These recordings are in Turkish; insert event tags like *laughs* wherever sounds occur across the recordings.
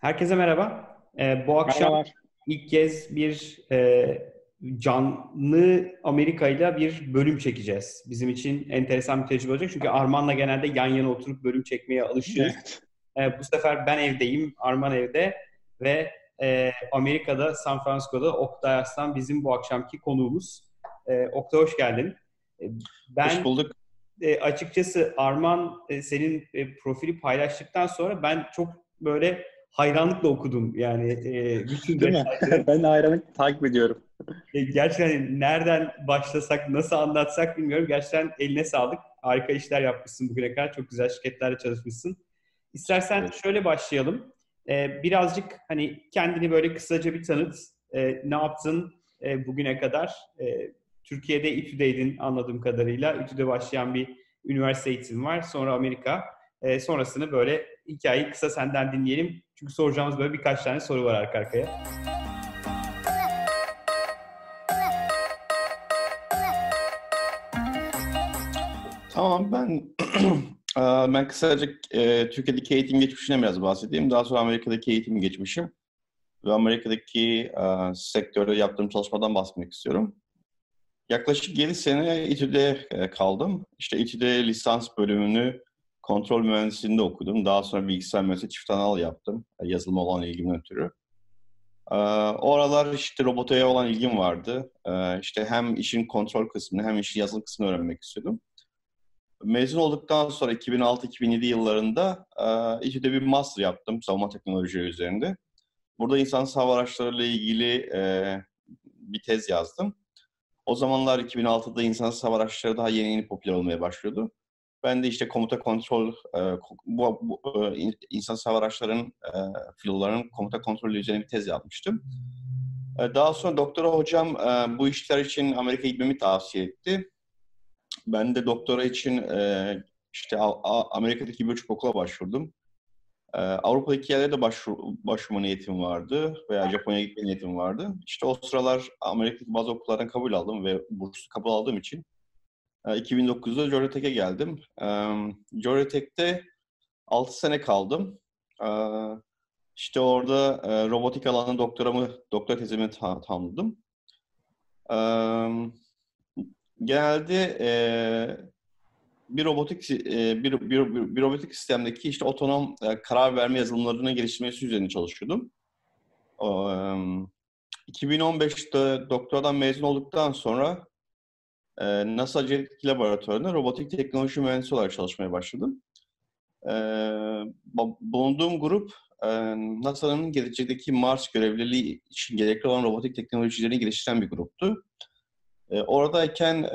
Herkese merhaba. Ee, bu akşam Merhabalar. ilk kez bir e, canlı Amerika ile bir bölüm çekeceğiz. Bizim için enteresan bir tecrübe olacak. Çünkü Arman'la genelde yan yana oturup bölüm çekmeye alışıyoruz. Evet. Ee, bu sefer ben evdeyim, Arman evde ve e, Amerika'da, San Francisco'da Oktay Aslan bizim bu akşamki konuğumuz. E, Oktay hoş geldin. E, ben Hoş bulduk. e, açıkçası Arman e, senin e, profili paylaştıktan sonra ben çok böyle hayranlıkla okudum. Yani e, bütün Değil mi? *laughs* ben de hayranlık takip ediyorum. E, gerçekten nereden başlasak, nasıl anlatsak bilmiyorum. Gerçekten eline sağlık. Harika işler yapmışsın bugüne kadar. Çok güzel şirketlerle çalışmışsın. İstersen Evet. şöyle başlayalım. E, birazcık hani kendini böyle kısaca bir tanıt. E, ne yaptın e, bugüne kadar? E, Türkiye'de İTÜ'deydin anladığım kadarıyla. İTÜ'de başlayan bir üniversite eğitimi var. Sonra Amerika. E, sonrasını böyle hikayeyi kısa senden dinleyelim. Çünkü soracağımız böyle birkaç tane soru var arka arkaya. Tamam ben Eee, *clears throat* ben kısaca eee, Türkiye'deki eğitim geçmişine biraz bahsedeyim. Daha sonra Amerika'daki eğitim geçmişim ve Amerika'daki eee, sektörde yaptığım çalışmadan bahsetmek istiyorum. Yaklaşık 7 sene İTÜ'de eee, kaldım. İşte İTÜ'de lisans bölümünü kontrol mühendisliğinde okudum. Daha sonra bilgisayar mühendisliği çift anal yaptım. e, Yazılım olan ilgimden ötürü. Eee, O aralar işte robotiğe olan ilgim vardı. Eee, İşte hem işin kontrol kısmını hem işin yazılım kısmını öğrenmek istiyordum. Mezun olduktan sonra 2006-2007 yıllarında e, İTÜ'de bir master yaptım savunma teknolojileri üzerinde. Burada insan hava araçlarıyla ilgili e, bir tez yazdım. O zamanlar 2006'da insan hava araçları daha yeni yeni popüler olmaya başlıyordu. Ben de işte komuta kontrol, e, bu, bu e, in- insan hava araçlarının e, filolarının komuta kontrolü üzerine bir tez yapmıştım. E, daha sonra doktora hocam e, bu işler için Amerika'ya gitmemi tavsiye etti. Ben de doktora için e, işte Amerika'daki birçok okula başvurdum. E, Avrupa'daki yerlere de başvur, başvurma niyetim vardı veya Japonya'ya gitme niyetim vardı. İşte o sıralar Amerika'daki bazı okullardan kabul aldım ve burslu kabul aldığım için 2009'da Georgia Tech'e geldim. E, Georgia Tech'te 6 sene kaldım. E, işte orada e, robotik alanında doktoramı, doktora tezimi ta- tamamladım. Genelde e, bir robotik e, bir, bir, bir, robotik sistemdeki işte otonom karar verme yazılımlarının geliştirmesi üzerine çalışıyordum. E, 2015'te doktoradan mezun olduktan sonra e, NASA Genetik Laboratuvarı'nda robotik teknoloji mühendisi olarak çalışmaya başladım. E, bu- bulunduğum grup e, NASA'nın gelecekteki Mars görevliliği için gerekli olan robotik teknolojilerini geliştiren bir gruptu. E, oradayken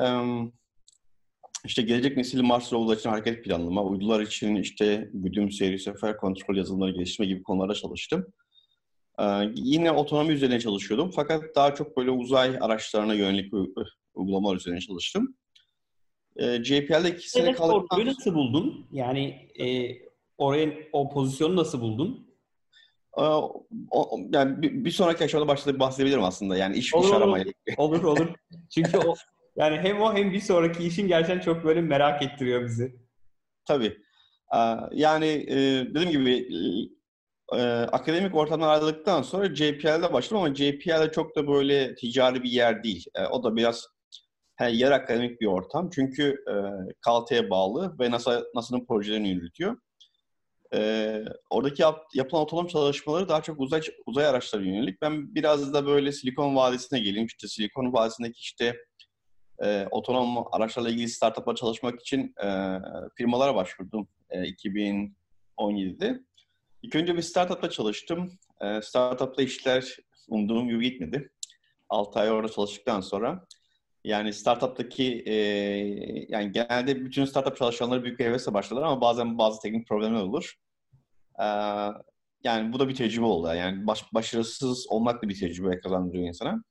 işte gelecek nesil Mars roverları için hareket planlama, uydular için işte güdüm, seyri, sefer kontrol yazılımları geliştirme gibi konularda çalıştım. Ee, yine otonomi üzerine çalışıyordum fakat daha çok böyle uzay araçlarına yönelik uygulamalar üzerine çalıştım. Ee, JPL'de iki sene Evet, kaldıktan Ordu'yu nasıl buldun? Yani e, oraya o pozisyonu nasıl buldun? Ee, o- o- yani bir, bir sonraki aşamada başlayıp bahsedebilirim aslında. Yani iş, Olur, iş aramaya. Olur olur. Çünkü o yani hem o hem bir sonraki işin gerçekten çok böyle merak ettiriyor bizi. Tabii. Ee, Yani e, dediğim gibi e, akademik ortamdan ayrıldıktan sonra JPL'de başladım ama JPL çok da böyle ticari bir yer değil. E, O da biraz he, yer akademik bir ortam. Çünkü e, Caltech'e bağlı ve NASA NASA'nın projelerini yürütüyor. E, oradaki yap- yapılan otonom çalışmaları daha çok uzay uzay araçları yönelik. Ben biraz da böyle Silikon Vadisi'ne geleyim. İşte Silikon Vadisi'ndeki işte e, otonom araçlarla ilgili startup'a çalışmak için e, firmalara başvurdum e, 2017'de. İlk önce bir startup'ta çalıştım. E, startup'ta işler umduğum gibi gitmedi. 6 ay orada çalıştıktan sonra. Yani startup'taki e, yani genelde bütün startup çalışanları büyük bir hevesle başlarlar ama bazen bazı teknik problemler olur. E, yani bu da bir tecrübe oldu. Yani baş, başarısız olmak da bir tecrübe kazandırıyor insana.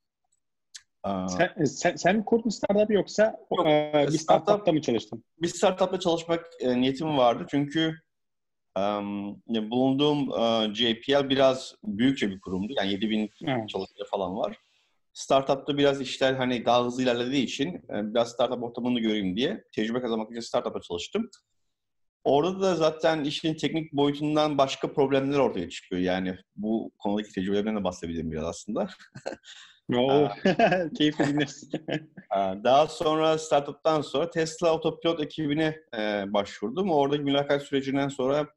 E, Sen, sen, sen mi kurdun startup yoksa Yok, e, bir startup- startupta mı çalıştın? bir startupla çalışmak e, niyetim vardı çünkü ya bulunduğum e, JPL biraz büyükçe bir kurumdu. Yani 7000 Evet. çalışanı falan var. Startup'ta biraz işler hani daha hızlı ilerlediği için e, biraz startup ortamını göreyim diye tecrübe kazanmak için startup'a çalıştım. Orada da zaten işin teknik boyutundan başka problemler ortaya çıkıyor. Yani bu konudaki tecrübelerimden de bahsedebilirim biraz aslında. *laughs* Oo, *laughs* keyifli dinlersin. *laughs* Daha sonra startup'tan sonra Tesla Autopilot ekibine e, başvurdum. Oradaki mülakat sürecinden sonra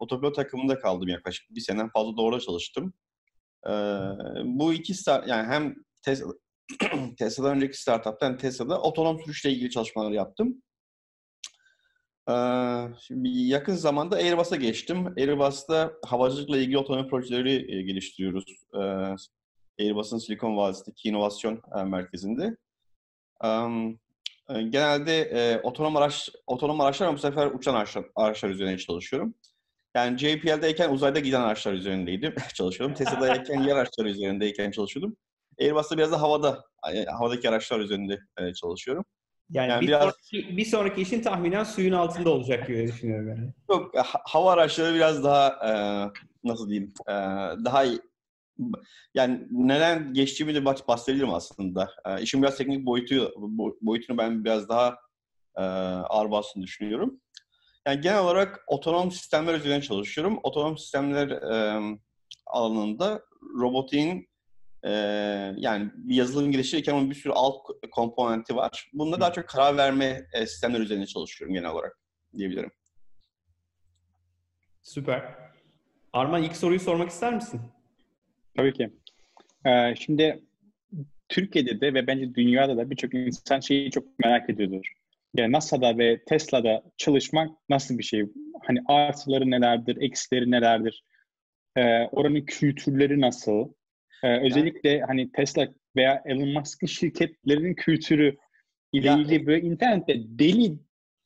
Autopilot takımında kaldım yaklaşık bir seneden fazla doğru çalıştım. E, bu iki start yani hem *clears throat* Tesla, Tesla'dan önceki startup'ta hem Tesla'da otonom sürüşle ilgili çalışmalar yaptım. E, şimdi yakın zamanda Airbus'a geçtim. Airbus'ta havacılıkla ilgili otonom projeleri e, geliştiriyoruz. E, Airbus'un Silikon Vadisi'ndeki inovasyon e, merkezinde. Um, genelde e, otonom araç otonom araçlar ama bu sefer uçan araçlar, araçlar üzerine çalışıyorum. Yani JPL'deyken uzayda giden araçlar üzerindeydim *laughs* çalışıyordum. Tesla'dayken yer araçları üzerindeyken çalışıyordum. Airbus'ta biraz da havada, havadaki araçlar üzerinde e, çalışıyorum. Yani, yani bir, biraz... sonraki, bir sonraki işin tahminen suyun altında olacak gibi düşünüyorum yani. Yok, hava araçları biraz daha e, nasıl diyeyim, e, daha yani neden geçtiğimi de bahsedebilirim aslında. E, işin biraz teknik boyutu boyutunu ben biraz daha e, ağır bastığını düşünüyorum. Yani genel olarak otonom sistemler üzerine çalışıyorum. Otonom sistemler e, alanında robotiğin e, yani bir yazılım geliştirirken onun bir sürü alt komponenti var. Bunda daha çok karar verme e, sistemler üzerine çalışıyorum genel olarak diyebilirim. Süper. Arman ilk soruyu sormak ister misin? Tabii ki. Ee, şimdi Türkiye'de de ve bence dünyada da birçok insan şeyi çok merak ediyordur. Yani NASA'da ve Tesla'da çalışmak nasıl bir şey? Hani artıları nelerdir, eksileri nelerdir? Ee, oranın kültürleri nasıl? Ee, özellikle yani... hani Tesla veya Elon Musk'ın şirketlerinin kültürü ile ilgili böyle internette deli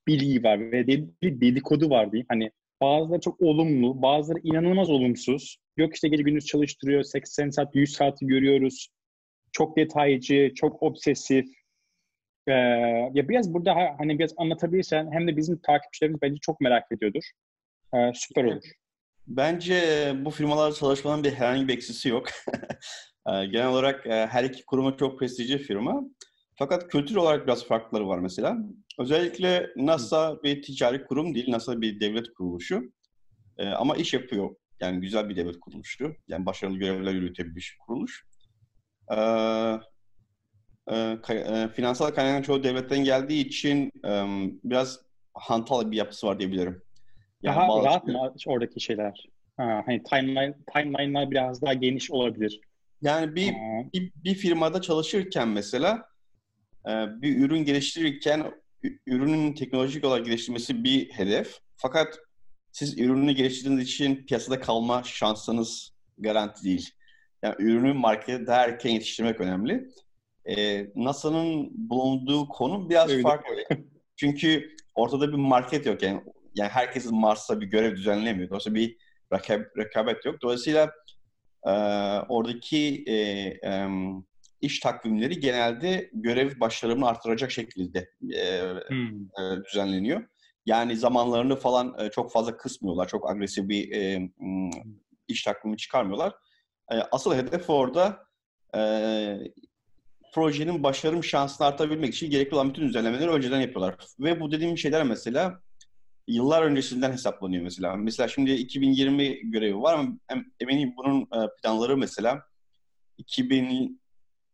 bilgi var ve deli dedikodu var diyeyim. Hani bazıları çok olumlu, bazıları inanılmaz olumsuz. Yok işte gece gündüz çalıştırıyor, 80 saat, 100 saati görüyoruz. Çok detaycı, çok obsesif. Ee, ya biraz burada hani biraz anlatabilirsen hem de bizim takipçilerimiz bence çok merak ediyordur. Ee, süper olur. Bence bu firmalarda çalışmanın bir herhangi bir eksisi yok. *laughs* Genel olarak her iki kuruma çok prestijli firma. Fakat kültür olarak biraz farkları var mesela. Özellikle NASA bir ticari kurum değil, NASA bir devlet kuruluşu. Ee, ama iş yapıyor. Yani güzel bir devlet kuruluşu. Yani başarılı görevler yürütebilmiş kuruluş. Ee, e, e, finansal kaynakların çoğu devletten geldiği için e, biraz hantal bir yapısı var diyebilirim. Yani daha rahat mı oradaki şeyler? Ha, hani timeline, timeline'lar biraz daha geniş olabilir. Yani bir, bir, bir firmada çalışırken mesela e, bir ürün geliştirirken ürünün teknolojik olarak geliştirmesi bir hedef. Fakat siz ürünü geliştirdiğiniz için piyasada kalma şansınız garanti değil. Yani ürünü markete daha erken yetiştirmek önemli. Ee, NASA'nın bulunduğu konu biraz Öyle. farklı. *laughs* Çünkü ortada bir market yok. Yani, yani herkesin Mars'ta bir görev düzenlemiyor. Dolayısıyla bir rakab, rekabet yok. Dolayısıyla e, oradaki e, e, iş takvimleri genelde görev başarımını artıracak şekilde e, hmm. e, düzenleniyor. Yani zamanlarını falan e, çok fazla kısmıyorlar. Çok agresif bir e, iş takvimi çıkarmıyorlar. E, asıl hedef orada e, projenin başarım şansını artabilmek için gerekli olan bütün düzenlemeleri önceden yapıyorlar. Ve bu dediğim şeyler mesela yıllar öncesinden hesaplanıyor mesela. Mesela şimdi 2020 görevi var ama eminim bunun planları mesela 2000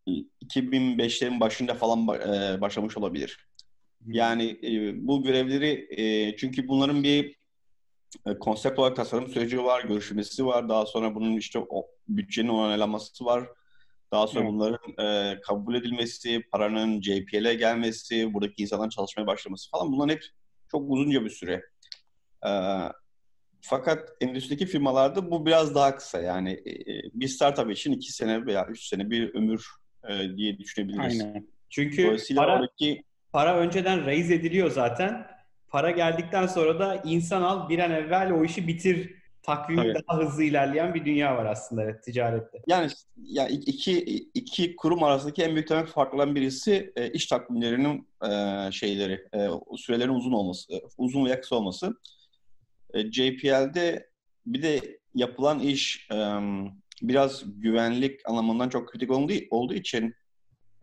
2005'lerin başında falan başlamış olabilir. Yani e, bu görevleri e, çünkü bunların bir e, konsept olarak tasarım süreci var, görüşmesi var. Daha sonra bunun işte o bütçenin onaylanması var. Daha sonra evet. bunların e, kabul edilmesi, paranın JPL'e gelmesi, buradaki insanların çalışmaya başlaması falan bunlar hep çok uzunca bir süre. E, fakat endüstrideki firmalarda bu biraz daha kısa. Yani e, bir startup için iki sene veya üç sene bir ömür e, diye düşünebiliriz. Aynen. Çünkü para, oradaki para önceden raise ediliyor zaten. Para geldikten sonra da insan al bir an evvel o işi bitir takvimi Tabii. daha hızlı ilerleyen bir dünya var aslında evet, ticarette. Yani ya iki iki kurum arasındaki en büyük temel farklardan birisi e, iş takvimlerinin e, şeyleri, e, sürelerin uzun olması, e, uzun ve kısa olması. E, JPL'de bir de yapılan iş e, biraz güvenlik anlamından çok kritik olduğu, olduğu için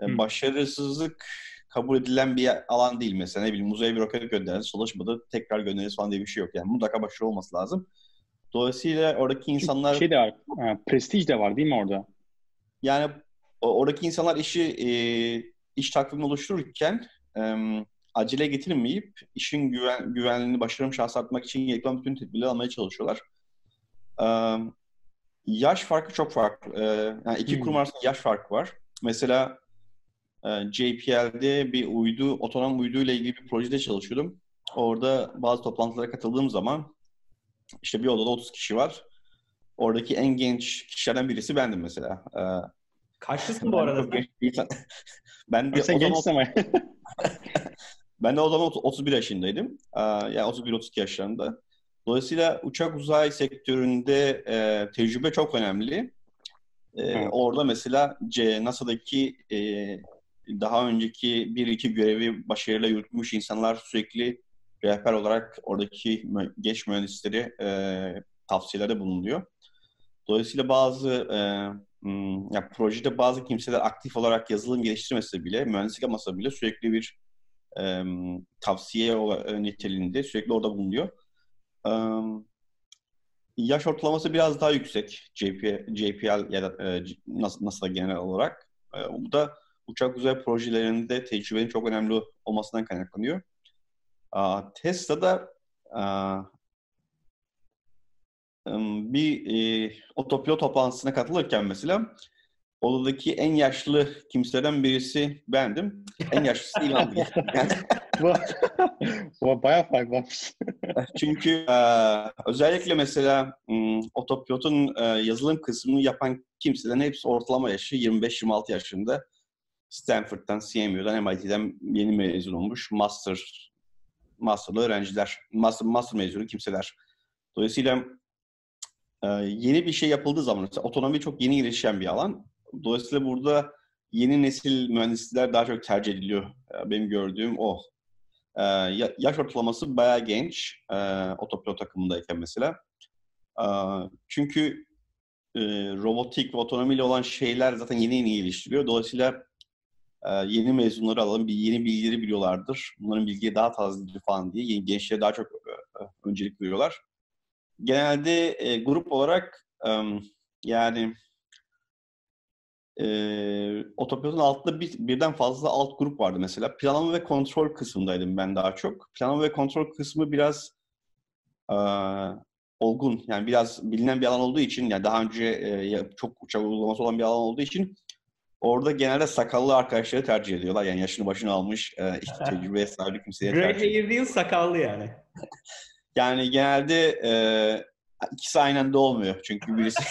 e, başarısızlık kabul edilen bir alan değil mesela. Ne bileyim uzaya bir roket göndeririz, çalışmadı, tekrar göndeririz falan diye bir şey yok. Yani mutlaka başarılı olması lazım. Dolayısıyla oradaki insanlar... Şey de var, prestij de var değil mi orada? Yani oradaki insanlar işi e, iş takvimini oluştururken e, acele getirmeyip işin güven, güvenliğini, başarım şansı artmak için gerekli bütün tedbirleri almaya çalışıyorlar. E, yaş farkı çok farklı. E, yani iki hmm. kurum arasında yaş farkı var. Mesela e, JPL'de bir uydu, otonom uydu ile ilgili bir projede çalışıyordum. Orada bazı toplantılara katıldığım zaman işte bir odada 30 kişi var. Oradaki en genç kişilerden birisi bendim mesela. E, Kaçlısın bu arada? *laughs* *laughs* ben de Sen gençsin ama. ben de o zaman 31 yaşındaydım. E, yani 31-32 yaşlarında. Dolayısıyla uçak uzay sektöründe e, tecrübe çok önemli. E, orada mesela C, NASA'daki e, daha önceki bir iki görevi başarıyla yürütmüş insanlar sürekli rehber olarak oradaki geç mühendisleri e, tavsiyelerde bulunuyor. Dolayısıyla bazı e, ya projede bazı kimseler aktif olarak yazılım geliştirmese bile, mühendislik yapmasa bile sürekli bir e, tavsiye niteliğinde sürekli orada bulunuyor. E, yaş ortalaması biraz daha yüksek JP, JPL ya da e, NASA'da genel olarak. E, bu da uçak uzay projelerinde tecrübenin çok önemli olmasından kaynaklanıyor. Tesla'da bir e, otopilot toplantısına katılırken mesela odadaki en yaşlı kimseden birisi bendim. En yaşlısı İlhan yani, *laughs* bu bayağı fark varmış. *laughs* Çünkü e, özellikle mesela otopilotun e, yazılım kısmını yapan kimselerin hepsi ortalama yaşı 25-26 yaşında. Stanford'dan, CMU'dan, MIT'den yeni mezun olmuş master masterlı öğrenciler, master, master mezunu kimseler. Dolayısıyla e, yeni bir şey yapıldığı zaman, mesela otonomi çok yeni gelişen bir alan. Dolayısıyla burada yeni nesil mühendisler daha çok tercih ediliyor. E, benim gördüğüm o. E, yaş ortalaması bayağı genç e, otopilot takımındayken mesela. E, çünkü e, robotik ve otonomiyle olan şeyler zaten yeni yeni geliştiriyor. Dolayısıyla yeni mezunları alalım, bir yeni bilgileri biliyorlardır. Bunların bilgiye daha tazedir falan diye yeni gençlere daha çok e, öncelik veriyorlar. Genelde e, grup olarak e, yani e, otopilotun altında bir, birden fazla alt grup vardı mesela. Planlama ve kontrol kısmındaydım ben daha çok. Planlama ve kontrol kısmı biraz e, olgun yani biraz bilinen bir alan olduğu için yani daha önce e, çok uçak uygulaması olan bir alan olduğu için Orada genelde sakallı arkadaşları tercih ediyorlar. Yani yaşını başını almış, e, işte *laughs* tecrübeye sahip kimseye Grey tercih hair değil, sakallı yani. *laughs* yani genelde e, ikisi aynı anda olmuyor. Çünkü birisi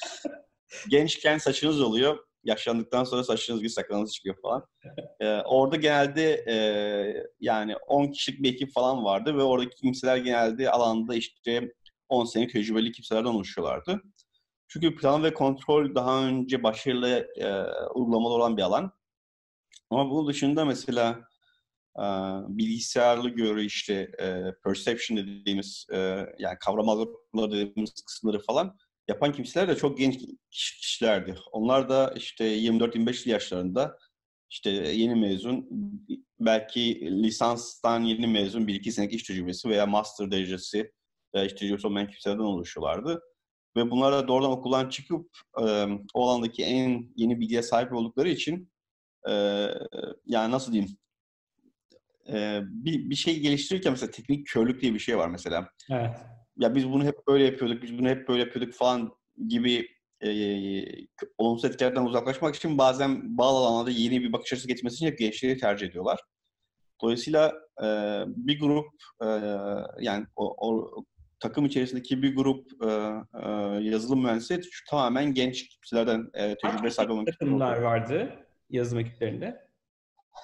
*laughs* gençken saçınız oluyor. Yaşlandıktan sonra saçınız gibi sakalınız çıkıyor falan. E, orada genelde e, yani 10 kişilik bir ekip falan vardı ve oradaki kimseler genelde alanda işte 10 sene tecrübeli kimselerden oluşuyorlardı. Çünkü plan ve kontrol daha önce başarılı e, uygulamalı olan bir alan. Ama bunun dışında mesela e, bilgisayarlı görü işte e, perception dediğimiz e, yani kavram algıları dediğimiz kısımları falan yapan kimseler de çok genç kişilerdi. Onlar da işte 24-25 yaşlarında işte yeni mezun belki lisanstan yeni mezun bir iki senelik iş tecrübesi veya master derecesi veya iş tecrübesi olmayan kimselerden oluşuyorlardı. Ve bunlar da doğrudan okuldan çıkıp e, o alandaki en yeni bilgiye sahip oldukları için e, yani nasıl diyeyim e, bir, bir şey geliştirirken mesela teknik körlük diye bir şey var mesela. Evet. Ya biz bunu hep böyle yapıyorduk, biz bunu hep böyle yapıyorduk falan gibi e, olumsuz etkilerden uzaklaşmak için bazen bağlı alanlarda yeni bir bakış açısı getirmesi için hep gençleri tercih ediyorlar. Dolayısıyla e, bir grup e, yani o, o takım içerisindeki bir grup e, e, yazılım mühendisi tamamen genç kişilerden e, tecrübe sahibi olmak takımlar vardı yazılım ekiplerinde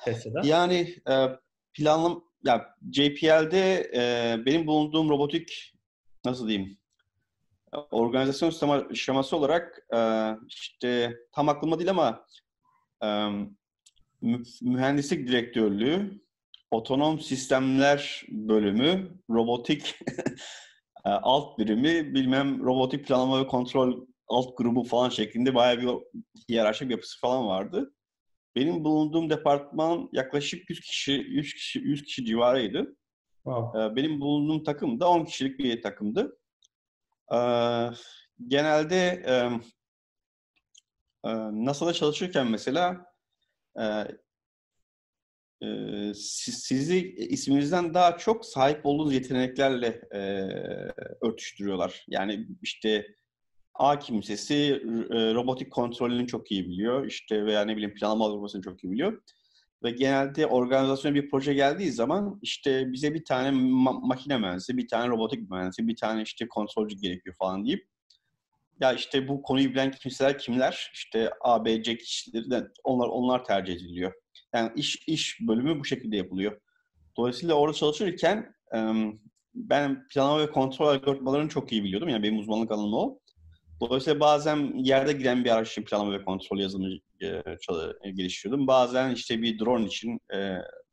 Tesla'da? Yani e, planlam ya JPL'de e, benim bulunduğum robotik nasıl diyeyim organizasyon sistemi şeması olarak e, işte tam aklımda değil ama e, mühendislik direktörlüğü, otonom sistemler bölümü, robotik E, *laughs* alt birimi bilmem robotik planlama ve kontrol alt grubu falan şeklinde bayağı bir hiyerarşik yapısı falan vardı. benim bulunduğum departman yaklaşık 100 kişi 100 kişi 100 kişi civarıydı. Wow. Ee, benim bulunduğum takım da 10 kişilik bir takımdı. Genelde e, e, NASA'da çalışırken mesela e, e, sizi isminizden daha çok sahip olduğunuz yeteneklerle e, örtüştürüyorlar. Yani işte A kimsesi robotik kontrolünü çok iyi biliyor. İşte veya ne bileyim planlama algoritmasını çok iyi biliyor. Ve genelde organizasyona bir proje geldiği zaman işte bize bir tane ma- makine mühendisi, bir tane robotik mühendisi, bir tane işte kontrolcü gerekiyor falan deyip ya işte bu konuyu bilen kimseler kimler? İşte A, B, C kişileri onlar onlar tercih ediliyor. Yani iş iş bölümü bu şekilde yapılıyor. Dolayısıyla orada çalışırken ben planlama ve kontrol algoritmalarını çok iyi biliyordum. Yani benim uzmanlık alanım o. Dolayısıyla bazen yerde giren bir araç için planlama ve kontrol yazılımı geliştiriyordum. Bazen işte bir drone için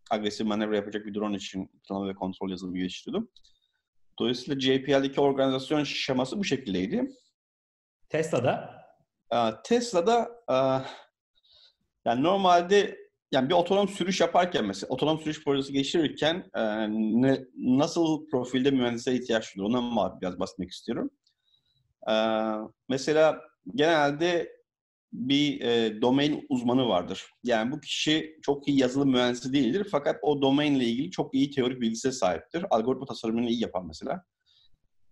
agresif manevra yapacak bir drone için planlama ve kontrol yazılımı geliştiriyordum. Dolayısıyla JPL'deki organizasyon şeması bu şekildeydi. Tesla'da? Tesla'da yani normalde yani bir otonom sürüş yaparken mesela otonom sürüş projesi geliştirirken ne, nasıl profilde mühendise ihtiyaç duyulur ondan biraz bahsetmek istiyorum. Mesela genelde bir e, domain uzmanı vardır. Yani bu kişi çok iyi yazılım mühendisi değildir fakat o domainle ilgili çok iyi teorik bilgisine sahiptir. Algoritma tasarımını iyi yapar mesela.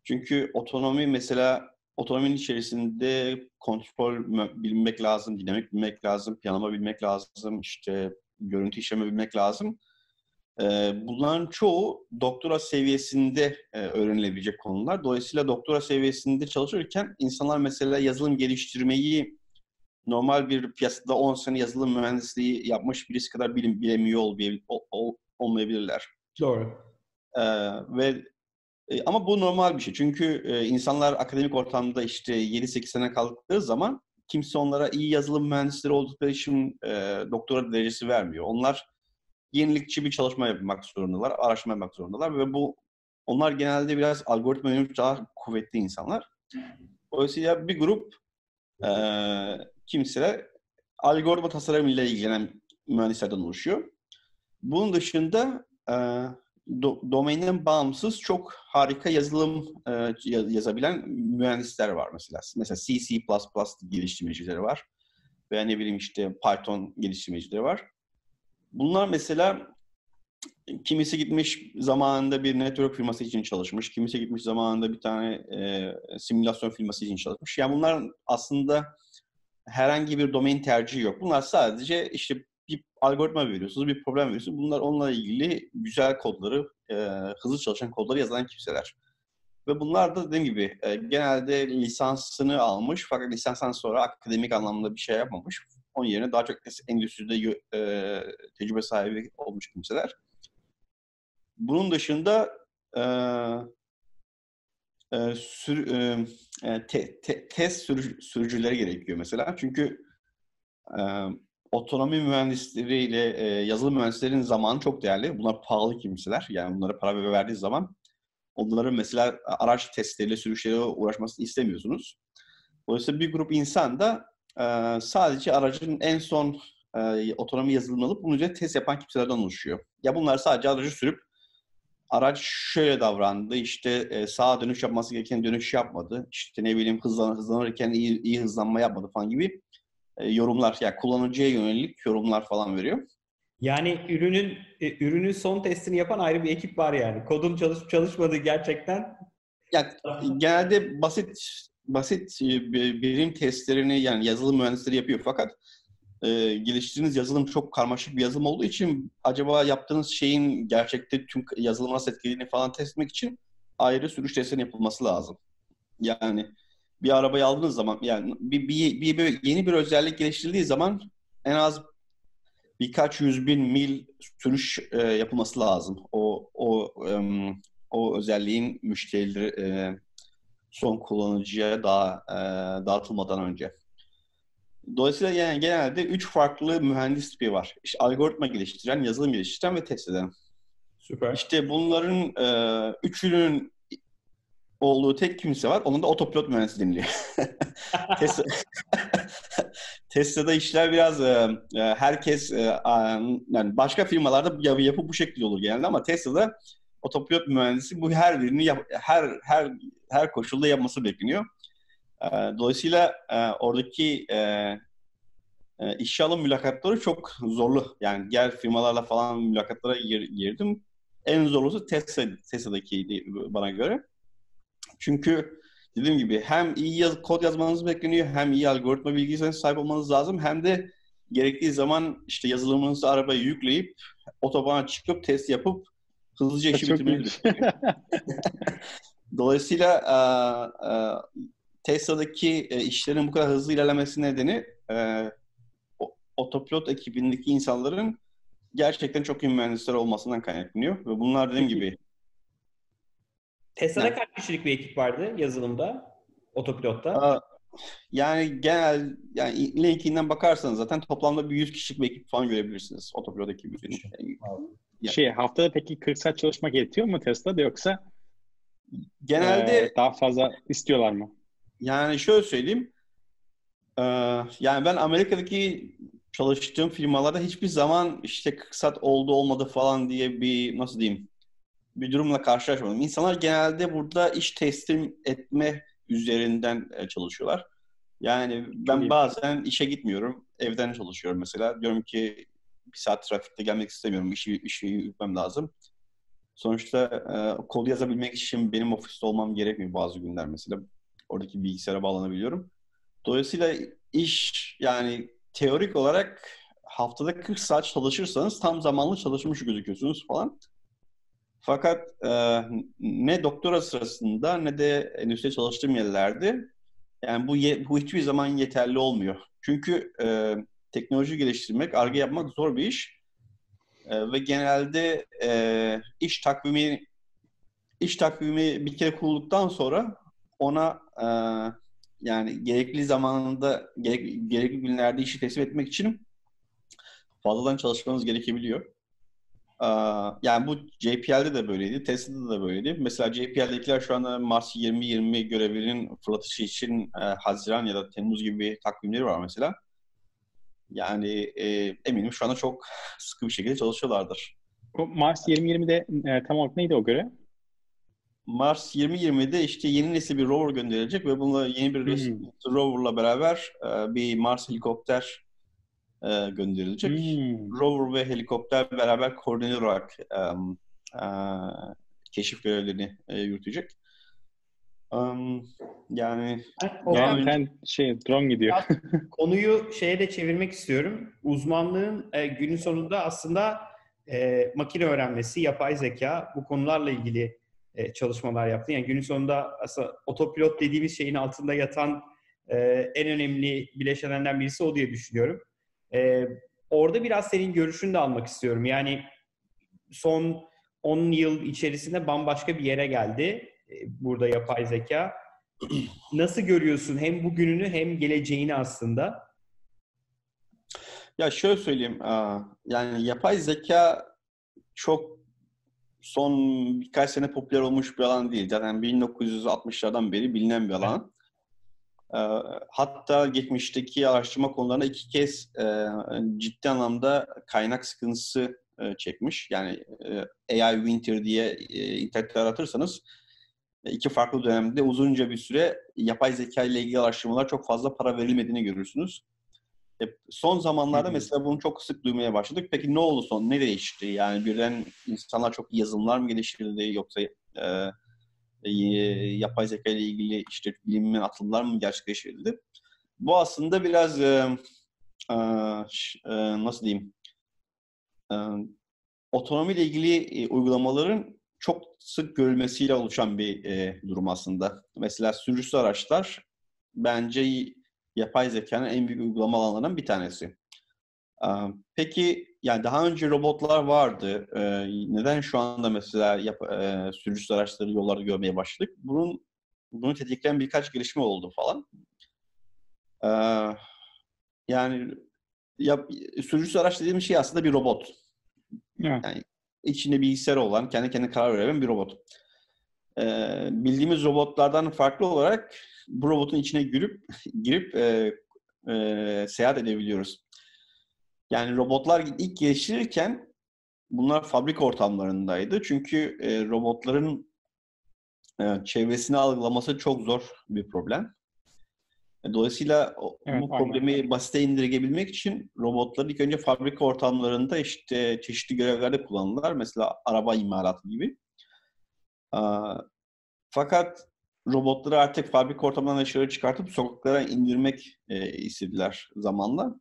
Çünkü otonomi mesela otonominin içerisinde kontrol bilmek lazım, dinamik bilmek lazım, planlama bilmek lazım, işte görüntü işleme bilmek lazım. Bunların çoğu doktora seviyesinde öğrenilebilecek konular. Dolayısıyla doktora seviyesinde çalışırken insanlar mesela yazılım geliştirmeyi normal bir piyasada 10 sene yazılım mühendisliği yapmış birisi kadar bilim, bilemiyor ol, olmayabilirler. Doğru. Ee, ve e, ama bu normal bir şey. Çünkü e, insanlar akademik ortamda işte 7-8 sene kaldıkları zaman kimse onlara iyi yazılım mühendisleri oldukları için e, doktora derecesi vermiyor. Onlar yenilikçi bir çalışma yapmak zorundalar, araştırma yapmak zorundalar ve bu onlar genelde biraz algoritma yönelik daha kuvvetli insanlar. Dolayısıyla bir grup e, kimseler algoritma tasarımıyla ilgilenen mühendislerden oluşuyor. Bunun dışında e, do, domainden bağımsız çok harika yazılım e, yazabilen mühendisler var mesela. Mesela C, C++ geliştirmecileri var. Veya ne bileyim işte Python geliştirmecileri var. Bunlar mesela kimisi gitmiş zamanında bir network firması için çalışmış, kimisi gitmiş zamanında bir tane e, simülasyon firması için çalışmış. Yani bunlar aslında herhangi bir domain tercihi yok. Bunlar sadece işte bir algoritma veriyorsunuz, bir problem veriyorsunuz. Bunlar onunla ilgili güzel kodları, e, hızlı çalışan kodları yazan kimseler. Ve bunlar da dediğim gibi e, genelde lisansını almış fakat lisanstan sonra akademik anlamda bir şey yapmamış. Onun yerine daha çok endüstride e, tecrübe sahibi olmuş kimseler. Bunun dışında e, e, sür, e, e, te, te, test sürü, sürücüleri gerekiyor mesela. Çünkü e, otonomi mühendisleriyle e, yazılım mühendislerinin zamanı çok değerli. Bunlar pahalı kimseler. Yani bunlara para verdiği zaman onların mesela araç testleriyle, sürüşleriyle uğraşmasını istemiyorsunuz. Dolayısıyla bir grup insan da e, sadece aracın en son e, otonomi yazılımını alıp bunun üzerine test yapan kimselerden oluşuyor. Ya bunlar sadece aracı sürüp araç şöyle davrandı, işte e, sağa dönüş yapması gereken dönüş yapmadı, işte ne bileyim hızlan, hızlanırken iyi, iyi hızlanma yapmadı falan gibi e, yorumlar, yani kullanıcıya yönelik yorumlar falan veriyor. Yani ürünün e, ürünün son testini yapan ayrı bir ekip var yani. Kodun çalışıp çalışmadığı gerçekten. Yani genelde basit basit e, birim testlerini yani yazılım mühendisleri yapıyor fakat e, geliştirdiğiniz yazılım çok karmaşık bir yazılım olduğu için acaba yaptığınız şeyin gerçekte tüm yazılımı nasıl etkilediğini falan test etmek için ayrı sürüş testinin yapılması lazım. Yani bir arabayı aldığınız zaman yani bir, bir, bir, bir yeni bir özellik geliştirildiği zaman en az birkaç yüz bin mil sürüş e, yapılması lazım. O o um, o özelliğin müşterileri e, son kullanıcıya daha e, dağıtılmadan önce. Dolayısıyla yani genelde üç farklı mühendis tipi var. İşte algoritma geliştiren, yazılım geliştiren ve test eden. Süper. İşte bunların e, üçünün olduğu tek kimse var. Onun da otopilot mühendisi deniliyor. *laughs* *laughs* Tesla'da işler biraz e, e, herkes e, yani başka firmalarda yapı, yapı bu şekilde olur genelde ama Tesla'da otopilot mühendisi bu her birini yap, her her her koşulda yapması bekleniyor. Dolayısıyla oradaki işe alım mülakatları çok zorlu. Yani diğer firmalarla falan mülakatlara girdim. En zorlusu Tesla, Tesla'dakiydi bana göre. Çünkü dediğim gibi hem iyi yaz, kod yazmanız bekleniyor, hem iyi algoritma bilgisine sahip olmanız lazım, hem de gerektiği zaman işte yazılımınızı arabaya yükleyip otobana çıkıp test yapıp hızlıca işi bitirmeniz *laughs* Dolayısıyla e, e, Tesla'daki e, işlerin bu kadar hızlı ilerlemesi nedeni e, otopilot ekibindeki insanların gerçekten çok iyi mühendisler olmasından kaynaklanıyor. Ve bunlar dediğim gibi Tesla'da yani, kaç kişilik bir ekip vardı yazılımda, otopilotta? Yani genel, yani LinkedIn'den bakarsanız zaten toplamda bir 100 kişilik bir ekip falan görebilirsiniz otopilot ekibi. Yani, şey, haftada peki 40 saat çalışmak yetiyor mu Tesla'da yoksa genelde e, daha fazla istiyorlar mı? Yani şöyle söyleyeyim. E, yani ben Amerika'daki çalıştığım firmalarda hiçbir zaman işte 40 saat oldu olmadı falan diye bir nasıl diyeyim bir durumla karşılaşmadım. İnsanlar genelde burada iş teslim etme üzerinden e, çalışıyorlar. Yani ben bazen işe gitmiyorum. Evden çalışıyorum mesela. Diyorum ki bir saat trafikte gelmek istemiyorum. İşi, işi yürütmem lazım. Sonuçta e, kod yazabilmek için benim ofiste olmam gerekmiyor bazı günler mesela. Oradaki bilgisayara bağlanabiliyorum. Dolayısıyla iş yani teorik olarak haftada 40 saat çalışırsanız tam zamanlı çalışmış gözüküyorsunuz falan. Fakat e, ne doktora sırasında ne de endüstride çalıştığım yerlerde yani bu ye, bu hiçbir zaman yeterli olmuyor. Çünkü e, teknoloji geliştirmek, arge yapmak zor bir iş. E, ve genelde e, iş takvimi iş takvimi bir kere kurulduktan sonra ona e, yani gerekli zamanında gerek, gerekli günlerde işi teslim etmek için fazladan çalışmanız gerekebiliyor. Yani bu JPL'de de böyleydi, Tesla'da da böyleydi. Mesela JPL'dekiler şu anda Mars 2020 görevinin fırlatışı için e, Haziran ya da Temmuz gibi takvimleri var mesela. Yani e, eminim şu anda çok *laughs* sıkı bir şekilde çalışıyorlardır. O Mars 2020'de e, tam olarak neydi o görev? Mars 2020'de işte yeni nesil bir rover gönderilecek ve bununla yeni bir hmm. roverla beraber e, bir Mars helikopter e, gönderilecek. Hmm. Rover ve helikopter beraber koordine olarak e, e, keşif görevlerini e, yürütecek. Um, yani yani ben şey drone gidiyor. *laughs* konuyu şeye de çevirmek istiyorum. Uzmanlığın e, günün sonunda aslında e, makine öğrenmesi, yapay zeka bu konularla ilgili e, çalışmalar yaptı. Yani günün sonunda aslında otopilot dediğimiz şeyin altında yatan e, en önemli bileşenlerden birisi o diye düşünüyorum. E, orada biraz senin görüşünü de almak istiyorum. Yani son 10 yıl içerisinde bambaşka bir yere geldi e, burada yapay zeka. *clears throat* Nasıl görüyorsun hem bugününü hem geleceğini aslında? Ya şöyle söyleyeyim. Yani yapay zeka çok son birkaç sene popüler olmuş bir alan değil. Zaten 1960'lardan beri bilinen bir alan. Ee, hatta geçmişteki araştırma konularına iki kez e, ciddi anlamda kaynak sıkıntısı e, çekmiş. Yani e, AI Winter diye internette aratırsanız iki farklı dönemde uzunca bir süre yapay zeka ile ilgili araştırmalar çok fazla para verilmediğini görürsünüz. son zamanlarda mesela bunu çok sık duymaya başladık. Peki ne oldu son? Ne değişti? Yani birden insanlar çok yazılımlar mı geliştirildi yoksa e, yapay zeka ile ilgili işte bilimin atılımlar mı gerçekleştirildi? Bu aslında biraz e, e, nasıl diyeyim e, otonomi ile ilgili e, uygulamaların çok sık görülmesiyle oluşan bir e, durum aslında. Mesela sürücüsüz araçlar bence yapay zekanın en büyük uygulama alanlarından bir tanesi. Peki yani daha önce robotlar vardı. Neden şu anda mesela yap, e, sürücüsüz araçları yollarda görmeye başladık? Bunun bunu tetikleyen birkaç gelişme oldu falan. Yani yap, sürücüsüz araç dediğim şey aslında bir robot. Evet. Yani içinde bilgisayar olan, kendi kendine karar veren bir robot. bildiğimiz robotlardan farklı olarak bu robotun içine girip girip e, seyahat edebiliyoruz. Yani robotlar ilk geliştirirken bunlar fabrik ortamlarındaydı. Çünkü e, robotların e, çevresini algılaması çok zor bir problem. E, dolayısıyla evet, bu problemi aynen. basite indirgebilmek için robotları ilk önce fabrika ortamlarında işte çeşitli görevlerde kullanırlar. Mesela araba imalatı gibi. Fakat robotları artık fabrika ortamından dışarı çıkartıp sokaklara indirmek e, istediler zamanla.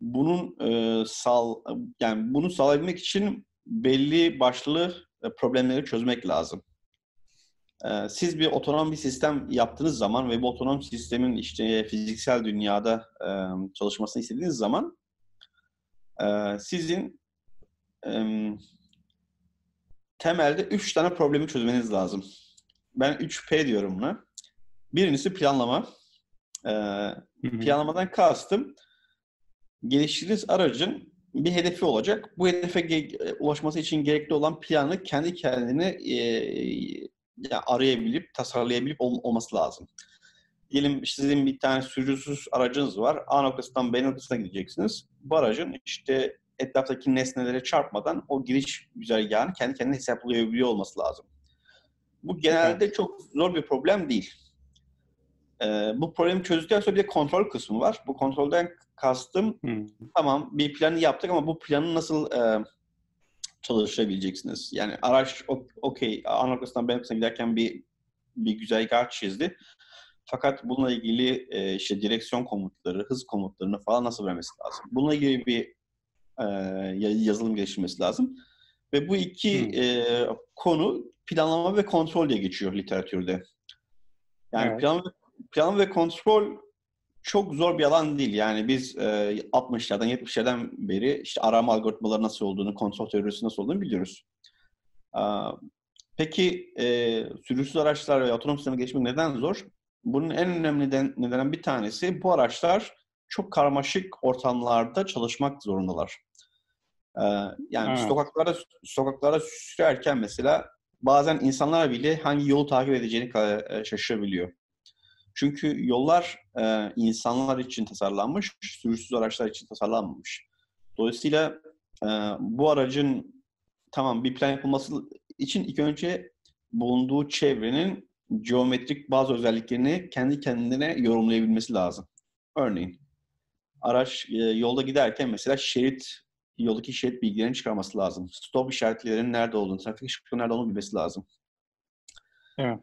Bunun e, sal yani bunu sağlayabilmek için belli başlı e, problemleri çözmek lazım. E, siz bir otonom bir sistem yaptığınız zaman ve bu otonom sistemin işte fiziksel dünyada e, çalışmasını istediğiniz zaman e, sizin e, temelde üç tane problemi çözmeniz lazım. Ben 3P diyorum buna. Birincisi planlama. Ee, planlamadan kastım geliştirdiğiniz aracın bir hedefi olacak. Bu hedefe ge- ulaşması için gerekli olan planı kendi kendine e, yani arayabilip, tasarlayabilip ol- olması lazım. Diyelim sizin bir tane sürücüsüz aracınız var. A noktasından B noktasına gideceksiniz. Bu aracın işte etraftaki nesnelere çarpmadan o giriş güzergahını kendi kendine hesaplayabiliyor olması lazım. Bu genelde evet. çok zor bir problem değil. Ee, bu problemi çözdükten sonra bir de kontrol kısmı var. Bu kontrolden kastım hmm. tamam bir planı yaptık ama bu planı nasıl e, çalışabileceksiniz? Yani araç okey A noktasından B noktasına giderken bir bir güzergah çizdi. Fakat bununla ilgili e, işte direksiyon komutları, hız komutlarını falan nasıl vermesi lazım? Bununla ilgili bir e, yazılım geliştirmesi lazım. Ve bu iki hmm. e, konu planlama ve kontrol diye geçiyor literatürde. Yani evet. plan, plan ve kontrol çok zor bir alan değil. Yani biz e, 60'lardan 70'lerden beri işte arama algoritmaları nasıl olduğunu, kontrol teorisi nasıl olduğunu biliyoruz. E, peki e, sürücüsüz araçlar ve otonom sisteme geçmek neden zor? Bunun en önemli neden, nedenen bir tanesi bu araçlar çok karmaşık ortamlarda çalışmak zorundalar. Ee, yani evet. sokaklara sokaklara sürerken mesela bazen insanlar bile hangi yolu takip edeceğini e, şaşırabiliyor. Çünkü yollar e, insanlar için tasarlanmış, sürücüsüz araçlar için tasarlanmamış. Dolayısıyla e, bu aracın tamam bir plan yapılması için ilk önce bulunduğu çevrenin geometrik bazı özelliklerini kendi kendine yorumlayabilmesi lazım. Örneğin araç e, yolda giderken mesela şerit yoldaki şerit bilgilerini çıkarması lazım. Stop işaretlerinin nerede olduğunu, trafik ışıklarının nerede olduğunu bilmesi lazım. Evet.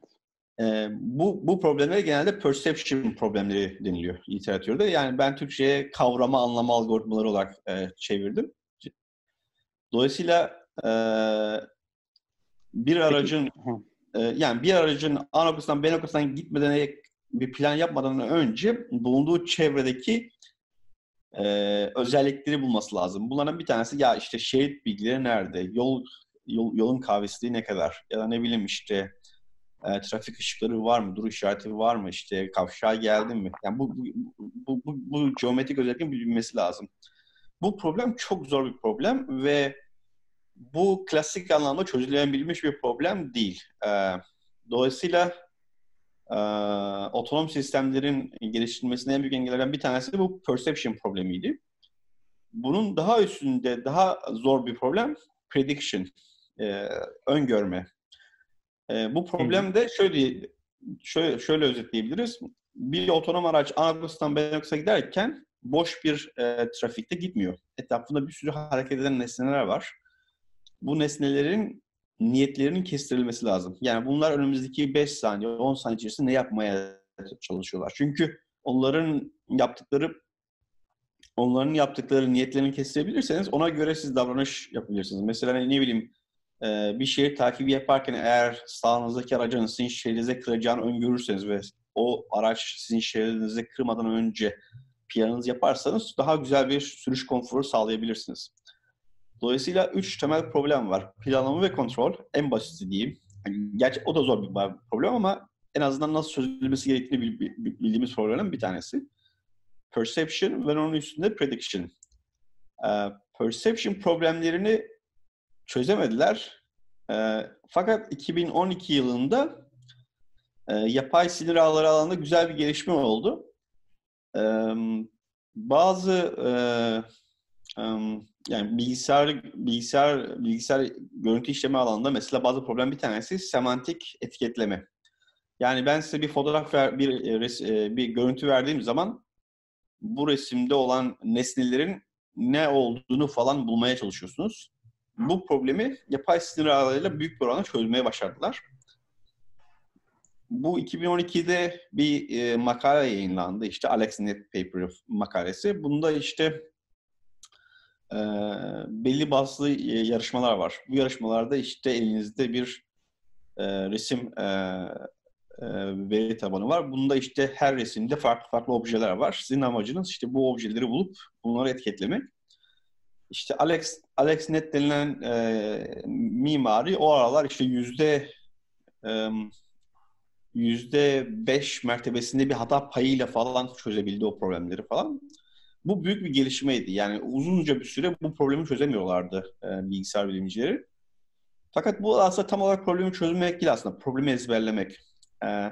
Ee, bu, bu problemlere genelde perception problemleri deniliyor literatürde. Yani ben Türkçe'ye kavrama, anlama algoritmaları olarak e, çevirdim. Dolayısıyla e, bir aracın e, yani bir aracın A noktasından B noktasından gitmeden bir plan yapmadan önce bulunduğu çevredeki e, özellikleri bulması lazım. Bunların bir tanesi ya işte şerit bilgileri nerede? Yol, yol yolun kahvesliği ne kadar? Ya da ne bileyim işte e, trafik ışıkları var mı? Dur işareti var mı? İşte kavşağa geldin mi? Yani bu bu, bu, bu, bu geometrik özelliklerin bilinmesi lazım. Bu problem çok zor bir problem ve bu klasik anlamda çözülebilmiş bir problem değil. E, dolayısıyla e, otonom sistemlerin geliştirilmesine en büyük engellerden bir tanesi bu perception problemiydi. Bunun daha üstünde, daha zor bir problem prediction, e, öngörme. E, bu problem de şöyle, şöyle, şöyle özetleyebiliriz. Bir otonom araç A noktasından B noktasına giderken boş bir e, trafikte gitmiyor. Etrafında bir sürü hareket eden nesneler var. Bu nesnelerin niyetlerinin kestirilmesi lazım. Yani bunlar önümüzdeki 5 saniye, 10 saniye içerisinde ne yapmaya çalışıyorlar. Çünkü onların yaptıkları onların yaptıkları niyetlerini kestirebilirseniz ona göre siz davranış yapabilirsiniz. Mesela ne bileyim bir şehir takibi yaparken eğer sağınızdaki aracın sizin şehrinize kıracağını öngörürseniz ve o araç sizin şehrinize kırmadan önce planınızı yaparsanız daha güzel bir sürüş konforu sağlayabilirsiniz. Dolayısıyla üç temel problem var. Planlama ve kontrol. En basiti diyeyim. Yani gerçi o da zor bir problem ama en azından nasıl çözülmesi gerektiğini bildiğimiz problemlerin bir tanesi. Perception ve onun üstünde prediction. Ee, perception problemlerini çözemediler. Ee, fakat 2012 yılında e, yapay sinir ağları alanında güzel bir gelişme oldu. bazı yani bilgisayar bilgisayar bilgisayar görüntü işleme alanında mesela bazı problem bir tanesi semantik etiketleme. Yani ben size bir fotoğraf ver, bir res, bir görüntü verdiğim zaman bu resimde olan nesnelerin ne olduğunu falan bulmaya çalışıyorsunuz. Bu problemi yapay sinir ağlarıyla büyük bir oranda çözmeye başardılar. Bu 2012'de bir e, makale yayınlandı. İşte AlexNet Paper makalesi. Bunda işte e, belli bazı e, yarışmalar var. Bu yarışmalarda işte elinizde bir e, resim e, e, veri tabanı var. Bunda işte her resimde farklı farklı objeler var. Sizin amacınız işte bu objeleri bulup bunları etiketlemek. İşte Alex AlexNet denilen e, mimari o aralar işte yüzde e, yüzde beş mertebesinde bir hata payıyla falan çözebildi o problemleri falan. Bu büyük bir gelişmeydi. Yani uzunca bir süre bu problemi çözemiyorlardı e, bilgisayar bilimcileri. Fakat bu aslında tam olarak problemi çözmek değil aslında. Problemi ezberlemek. E,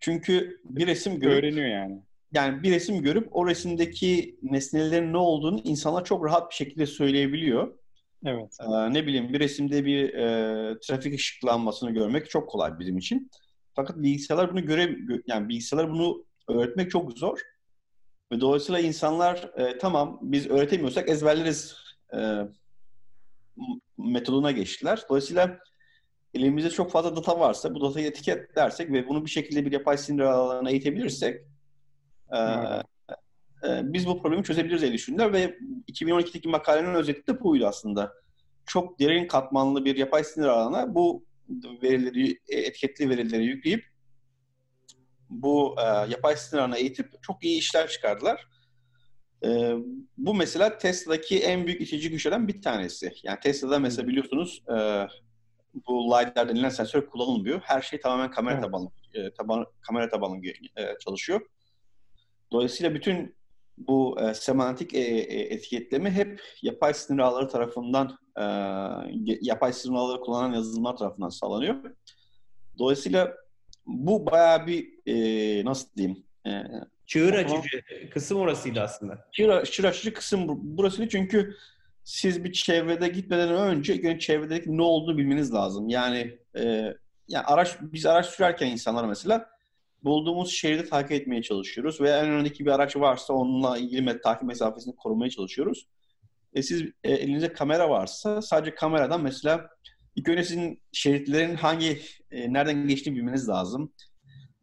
çünkü bir resim görüp... Öğreniyor yani. Yani bir resim görüp o resimdeki nesnelerin ne olduğunu insanlar çok rahat bir şekilde söyleyebiliyor. Evet. E, ne bileyim bir resimde bir e, trafik ışıklanmasını görmek çok kolay bizim için. Fakat bilgisayarlar bunu göre yani bilgisayarlar bunu öğretmek çok zor. Ve dolayısıyla insanlar e, tamam biz öğretemiyorsak ezberleriz e, metoduna geçtiler. Dolayısıyla elimizde çok fazla data varsa bu datayı etiketlersek ve bunu bir şekilde bir yapay sinir ağlarına eğitebilirsek e, e, biz bu problemi çözebiliriz diye düşündüler ve 2012'deki makalenin özeti de buydu aslında. Çok derin katmanlı bir yapay sinir ağına bu verileri, etiketli verileri yükleyip bu e, yapay sinir ağına eğitip çok iyi işler çıkardılar. E, bu mesela Tesla'daki en büyük itici güçlerden bir tanesi. Yani Tesla'da mesela biliyorsunuz e, bu LiDAR denilen sensör kullanılmıyor. Her şey tamamen kamera evet. tabanlı, e, taban, kamera tabanlı e, çalışıyor. Dolayısıyla bütün bu e, semantik e, e, etiketleme hep yapay sinir ağları tarafından e, yapay sinir ağları kullanan yazılımlar tarafından sağlanıyor. Dolayısıyla bu bayağı bir e, nasıl diyeyim e, çığır açıcı kısım orasıydı aslında. Çığır, çığır açıcı kısım burası çünkü siz bir çevrede gitmeden önce ilk çevredeki ne olduğunu bilmeniz lazım. Yani e, yani araç biz araç sürerken insanlar mesela bulduğumuz şeridi takip etmeye çalışıyoruz veya en öndeki bir araç varsa onunla ilgili takip mesafesini korumaya çalışıyoruz. E siz e, elinizde kamera varsa sadece kameradan mesela ilk önce sizin şeritlerin hangi e, nereden geçtiğini bilmeniz lazım.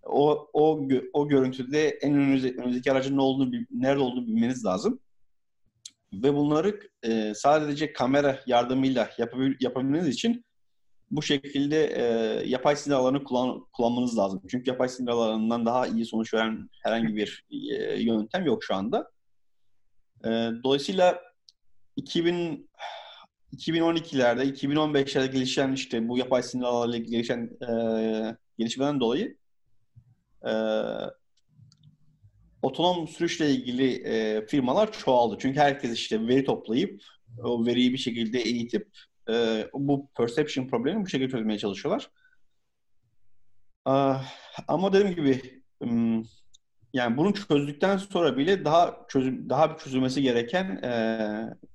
O o o görüntüde en önünüzde, önünüzdeki aracın ne olduğunu nerede olduğunu bilmeniz lazım. Ve bunları e, sadece kamera yardımıyla yapabil, yapabilmeniz için bu şekilde e, yapay sinir ağlarını kullan, kullanmanız lazım. Çünkü yapay sinir ağlarından daha iyi sonuç veren herhangi bir e, yöntem yok şu anda. E, dolayısıyla 2000 2012'lerde, 2015'lerde gelişen işte bu yapay sinir ağlarıyla gelişen e, gelişmeden dolayı e, otonom sürüşle ilgili e, firmalar çoğaldı. Çünkü herkes işte veri toplayıp o veriyi bir şekilde eğitip e, bu perception problemi bu şekilde çözmeye çalışıyorlar. Uh, ama dediğim gibi um, yani bunu çözdükten sonra bile daha çözüm daha bir çözülmesi gereken e,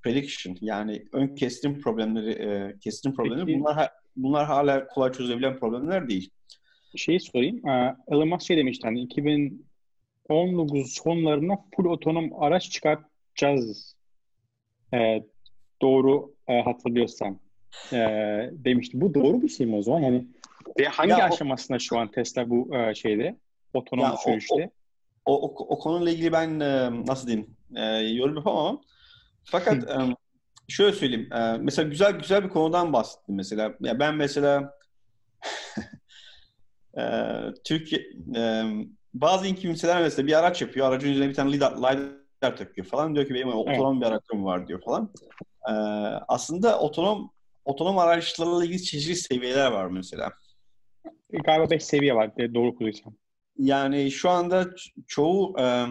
prediction yani ön kestim problemleri e, kestim problemleri Peki, bunlar bunlar hala kolay çözülebilen problemler değil. Şeyi sorayım. Elon Musk şey demişti hani 2019 sonlarına full otonom araç çıkartacağız. E, doğru e, hatırlıyorsam e, demişti. Bu doğru bir şey mi o zaman? Yani ve hangi ya aşamasında o, şu an Tesla bu e, şeyde otonom sürüşte? O, o, o, o konuyla ilgili ben e, nasıl diyeyim e, yorum yapamam. Fakat e, şöyle söyleyeyim. E, mesela güzel güzel bir konudan bahsettim mesela. Ya ben mesela *laughs* e, Türkiye e, bazı kimseler mesela bir araç yapıyor. Aracın üzerine bir tane lidar, lidar takıyor falan. Diyor ki benim otonom bir aracım var diyor falan. E, aslında otonom otonom araçlarla ilgili çeşitli seviyeler var mesela. Galiba 5 seviye var. Doğru okuduysam. Yani şu anda çoğu e,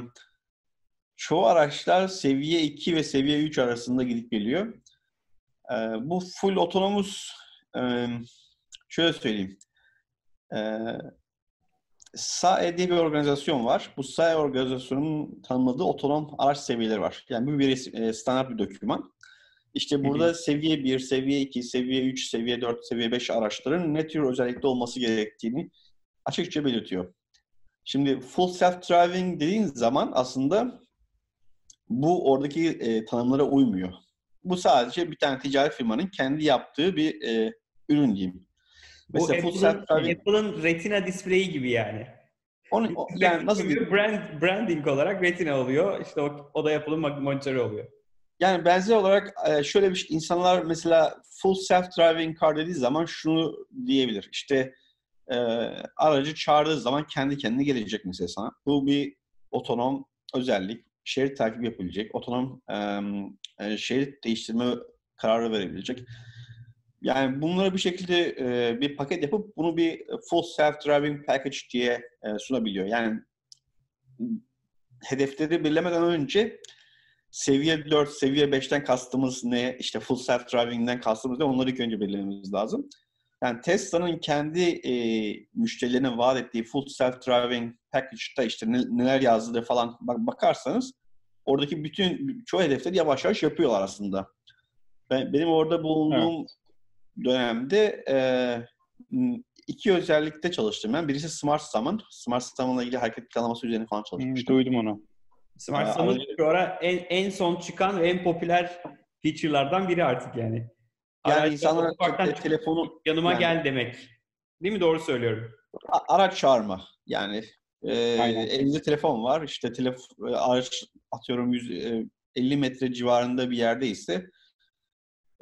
çoğu araçlar seviye 2 ve seviye 3 arasında gidip geliyor. E, bu full otonomus e, şöyle söyleyeyim. E, SAE diye bir organizasyon var. Bu SAE organizasyonunun tanımladığı otonom araç seviyeleri var. Yani bu bir e, standart bir doküman. İşte burada hı hı. seviye 1, seviye 2, seviye 3, seviye 4, seviye 5 araçların ne tür özellikle olması gerektiğini açıkça belirtiyor. Şimdi full self-driving dediğin zaman aslında bu oradaki e, tanımlara uymuyor. Bu sadece bir tane ticaret firmanın kendi yaptığı bir e, ürün diyeyim. Mesela Bu Apple'ın, Apple'ın Retina display'i gibi yani. Onu, o, yani nasıl diyeyim? Brand, branding olarak Retina oluyor. İşte o, o da Apple'ın monitörü oluyor. Yani benzer olarak e, şöyle bir şey, insanlar mesela full self-driving car dediği zaman şunu diyebilir. İşte e, aracı çağırdığı zaman kendi kendine gelecek mesela sana. Bu bir otonom özellik. Şerit takip yapabilecek, otonom e, şerit değiştirme kararı verebilecek. Yani bunları bir şekilde e, bir paket yapıp bunu bir full self-driving package diye e, sunabiliyor. Yani hedefleri belirlemeden önce seviye 4, seviye 5'ten kastımız ne, işte full self-driving'den kastımız ne onları ilk önce belirlememiz lazım. Yani Tesla'nın kendi e, müşterilerine vaat ettiği full self-driving package'da işte neler yazdığı falan bak bakarsanız oradaki bütün çoğu hedefleri yavaş yavaş yapıyorlar aslında. Ben, benim orada bulunduğum evet. Dönemde e, iki özellikte çalıştım ben. Birisi Smart Summon. Smart Summon'la ilgili hareket planlaması üzerine falan çalışmıştım. Hmm, duydum onu. Smart Summon şu ara en, en son çıkan ve en popüler feature'lardan biri artık yani. Yani Araçta insanlar te- telefonu yanıma yani, gel demek. Değil mi? Doğru söylüyorum. Araç çağırma. Yani e, elinizde telefon var. İşte telef araç atıyorum 100, e, 50 metre civarında bir yerdeyse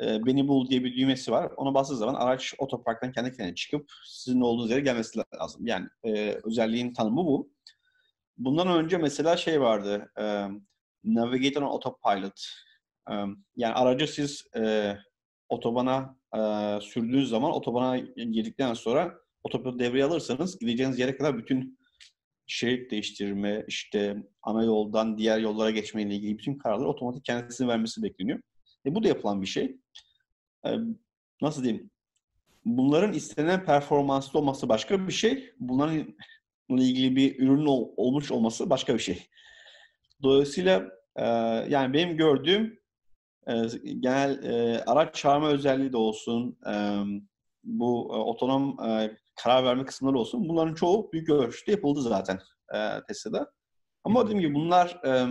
e, beni bul diye bir düğmesi var. Ona bastığı zaman araç otoparktan kendi kendine çıkıp sizin olduğunuz yere gelmesi lazım. Yani e, özelliğin tanımı bu. Bundan önce mesela şey vardı. E, Navigator on Autopilot. E, yani aracı siz e, otobana e, sürdüğünüz zaman otobana girdikten sonra otopilotu devreye alırsanız gideceğiniz yere kadar bütün şerit değiştirme, işte ana yoldan diğer yollara geçme ile ilgili bütün kararları otomatik kendisine vermesi bekleniyor. E, bu da yapılan bir şey. E, nasıl diyeyim? Bunların istenen performanslı olması başka bir şey. Bunların ilgili bir ürün ol, olmuş olması başka bir şey. Dolayısıyla e, yani benim gördüğüm e, genel e, araç çağırma özelliği de olsun, e, bu e, otonom e, karar verme kısımları olsun. Bunların çoğu büyük ölçüde yapıldı zaten e, Tesla'da. Ama dediğim gibi bunlar e,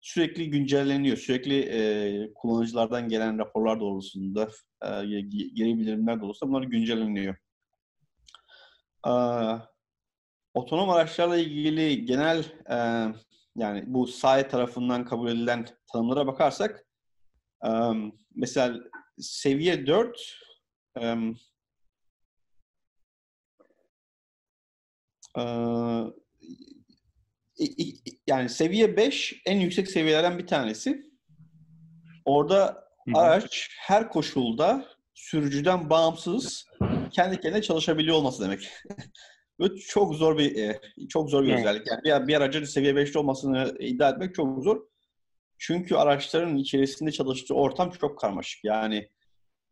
sürekli güncelleniyor. Sürekli e, kullanıcılardan gelen raporlar doğrultusunda, e, geri bildirimler doğrultusunda bunlar güncelleniyor. E, otonom araçlarla ilgili genel e, yani bu SAE tarafından kabul edilen tanımlara bakarsak Um, mesela seviye 4 um, uh, yani seviye 5 en yüksek seviyelerden bir tanesi. Orada araç her koşulda sürücüden bağımsız kendi kendine çalışabiliyor olması demek. *laughs* Bu çok zor bir e, çok zor bir evet. özellik. Yani bir, bir aracın seviye 5'te olmasını iddia etmek çok zor. Çünkü araçların içerisinde çalıştığı ortam çok karmaşık. Yani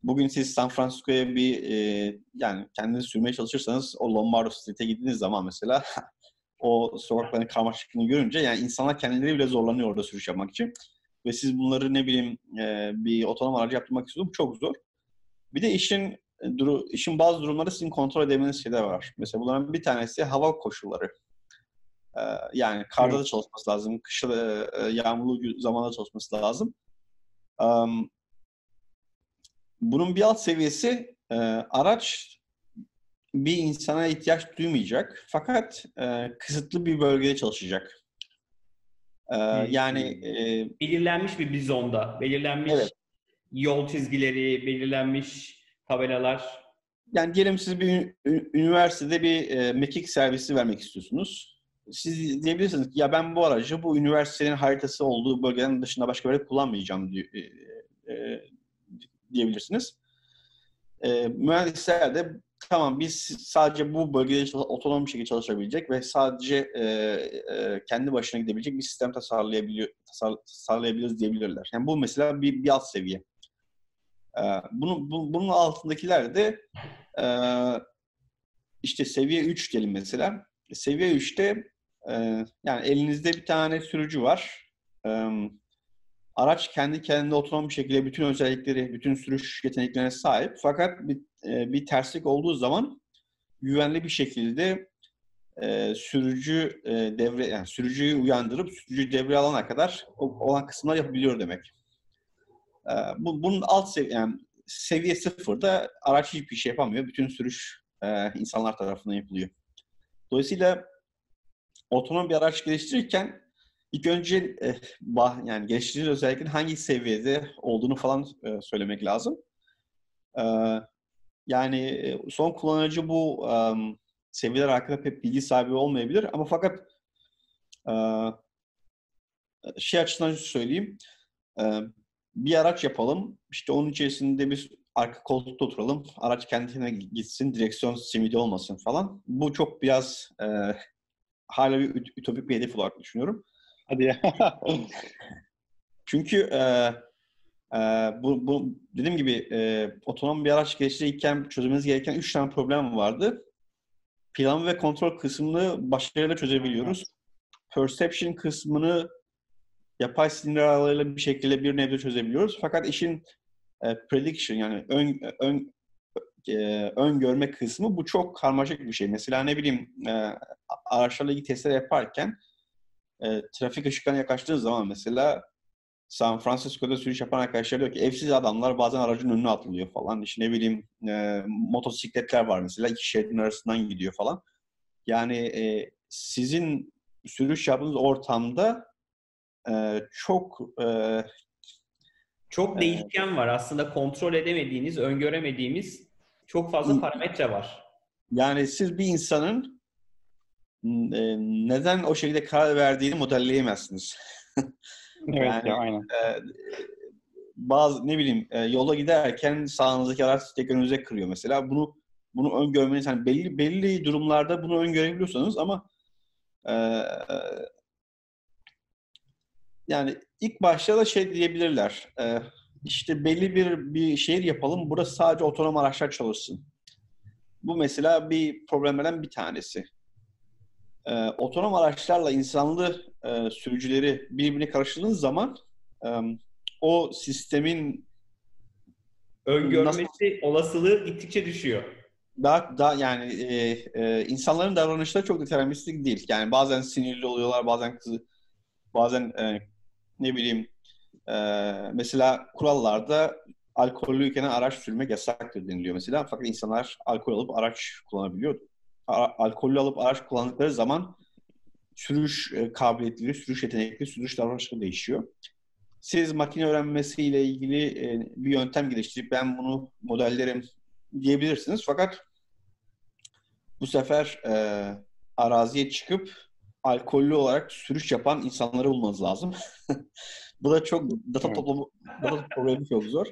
bugün siz San Francisco'ya bir e, yani kendiniz sürmeye çalışırsanız o Lombardo Street'e gittiğiniz zaman mesela *laughs* o sokakların karmaşıklığını görünce yani insanlar kendileri bile zorlanıyor orada sürüş yapmak için. Ve siz bunları ne bileyim e, bir otonom aracı yaptırmak istiyorsunuz çok zor. Bir de işin duru, işin bazı durumları sizin kontrol edebilmeniz şeyler var. Mesela bunların bir tanesi hava koşulları. Ee, yani karda evet. da çalışması lazım, da e, yağmurlu zamanda çalışması lazım. Bunun bir alt seviyesi e, araç bir insana ihtiyaç duymayacak fakat e, kısıtlı bir bölgede çalışacak. Yani belirlenmiş bir bizonda, belirlenmiş evet. yol çizgileri, belirlenmiş tabelalar. Yani diyelim siz bir üniversitede bir mekik servisi vermek istiyorsunuz siz diyebilirsiniz ki ya ben bu aracı bu üniversitenin haritası olduğu bölgenin dışında başka bir yere kullanmayacağım diye, e, e, diyebilirsiniz. E, mühendisler de tamam biz sadece bu bölgede otonom bir şekilde çalışabilecek ve sadece e, e, kendi başına gidebilecek bir sistem tasarlayabiliyor, tasar, tasarlayabiliriz diyebilirler. Yani bu mesela bir, bir alt seviye. E, bunu, bu, bunun altındakiler de e, işte seviye 3 diyelim mesela seviye 3'te e, yani elinizde bir tane sürücü var. E, araç kendi kendine otonom bir şekilde bütün özellikleri, bütün sürüş yeteneklerine sahip. Fakat bir, e, bir terslik olduğu zaman güvenli bir şekilde e, sürücü e, devre yani sürücüyü uyandırıp sürücüyü devre alana kadar olan kısımlar yapabiliyor demek. E, bu, bunun alt seviye yani seviye sıfırda araç hiçbir şey yapamıyor. Bütün sürüş e, insanlar tarafından yapılıyor. Dolayısıyla otonom bir araç geliştirirken ilk önce e, bah, yani geliştirici özelliklerin hangi seviyede olduğunu falan e, söylemek lazım. E, yani son kullanıcı bu e, seviyeler hakkında pek bilgi sahibi olmayabilir ama fakat e, şey açısından söyleyeyim. E, bir araç yapalım. İşte onun içerisinde bir arka koltukta oturalım. Araç kendine gitsin. Direksiyon simidi olmasın falan. Bu çok biraz e, hala bir ütopik bir hedef olarak düşünüyorum. Hadi ya. *laughs* Çünkü e, e, bu, bu dediğim gibi e, otonom bir araç geliştirirken çözmemiz gereken üç tane problem vardı. Plan ve kontrol kısmını başarıyla çözebiliyoruz. Perception kısmını yapay sinir ağlarıyla bir şekilde bir nebze çözebiliyoruz. Fakat işin e, prediction yani ön, ön e, öngörme kısmı bu çok karmaşık bir şey. Mesela ne bileyim e, araçlarla ilgili testler yaparken e, trafik ışıklarına yaklaştığı zaman mesela San Francisco'da sürüş yapan arkadaşlar diyor ki evsiz adamlar bazen aracın önüne atılıyor falan. İşte ne bileyim e, motosikletler var mesela iki şeridin arasından gidiyor falan. Yani e, sizin sürüş yaptığınız ortamda e, çok e, çok değişken var. Aslında kontrol edemediğiniz, öngöremediğimiz çok fazla parametre var. Yani siz bir insanın e, neden o şekilde karar verdiğini modelleyemezsiniz. *laughs* evet yani, ya, aynen. E, bazı ne bileyim e, yola giderken sağınızdaki araç tek önünüze kırıyor mesela. Bunu bunu öngörmeniz hani belli belli durumlarda bunu öngörebiliyorsanız ama e, yani ilk başta da şey diyebilirler. E, işte belli bir bir şehir yapalım. Burası sadece otonom araçlar çalışsın. Bu mesela bir problemlerden bir tanesi. E, otonom araçlarla insanlı e, sürücüleri birbirine karıştırdığınız zaman e, o sistemin öngörmesi nasıl, olasılığı gittikçe düşüyor. Daha, daha yani e, e, insanların davranışları çok deterministik değil. Yani bazen sinirli oluyorlar, bazen kızı, bazen e, ne bileyim e, mesela kurallarda alkollüyken araç sürmek yasaktır deniliyor mesela. Fakat insanlar alkol alıp araç kullanabiliyor. A- alkollü alıp araç kullandıkları zaman sürüş e, kabiliyetleri, sürüş yetenekleri, sürüş davranışları değişiyor. Siz makine öğrenmesiyle ilgili e, bir yöntem geliştirip ben bunu modellerim diyebilirsiniz. Fakat bu sefer e, araziye çıkıp alkollü olarak sürüş yapan insanları bulmanız lazım. *laughs* Bu da çok data toplama data problemi çok zor.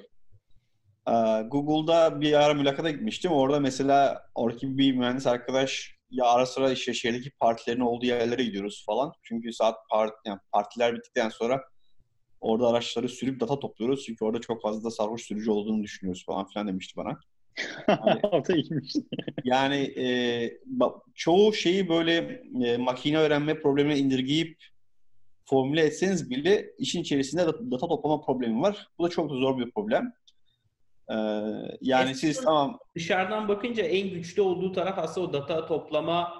Google'da bir ara mülakata gitmiştim. Orada mesela oradaki bir mühendis arkadaş ya ara sıra işte şehirdeki partilerin olduğu yerlere gidiyoruz falan. Çünkü saat part, yani partiler bittikten sonra orada araçları sürüp data topluyoruz. Çünkü orada çok fazla da sarhoş sürücü olduğunu düşünüyoruz falan filan demişti bana. *laughs* O da iyiymiş. yani e, çoğu şeyi böyle e, makine öğrenme problemine indirgeyip formüle etseniz bile işin içerisinde data toplama problemi var. Bu da çok zor bir problem. Ee, yani Aslında siz tamam... Dışarıdan bakınca en güçlü olduğu taraf aslında o data toplama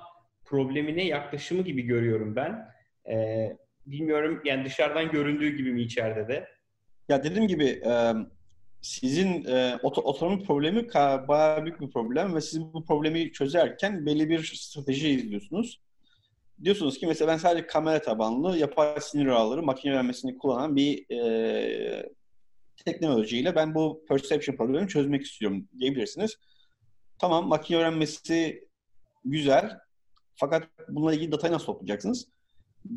problemine yaklaşımı gibi görüyorum ben. Ee, bilmiyorum yani dışarıdan göründüğü gibi mi içeride de? Ya dediğim gibi e, sizin e, otonomi problemi bayağı büyük bir problem ve siz bu problemi çözerken belli bir strateji izliyorsunuz diyorsunuz ki mesela ben sadece kamera tabanlı yapay sinir ağları makine öğrenmesini kullanan bir e, teknolojiyle ben bu perception problemini çözmek istiyorum diyebilirsiniz. Tamam makine öğrenmesi güzel fakat bununla ilgili datayı nasıl toplayacaksınız?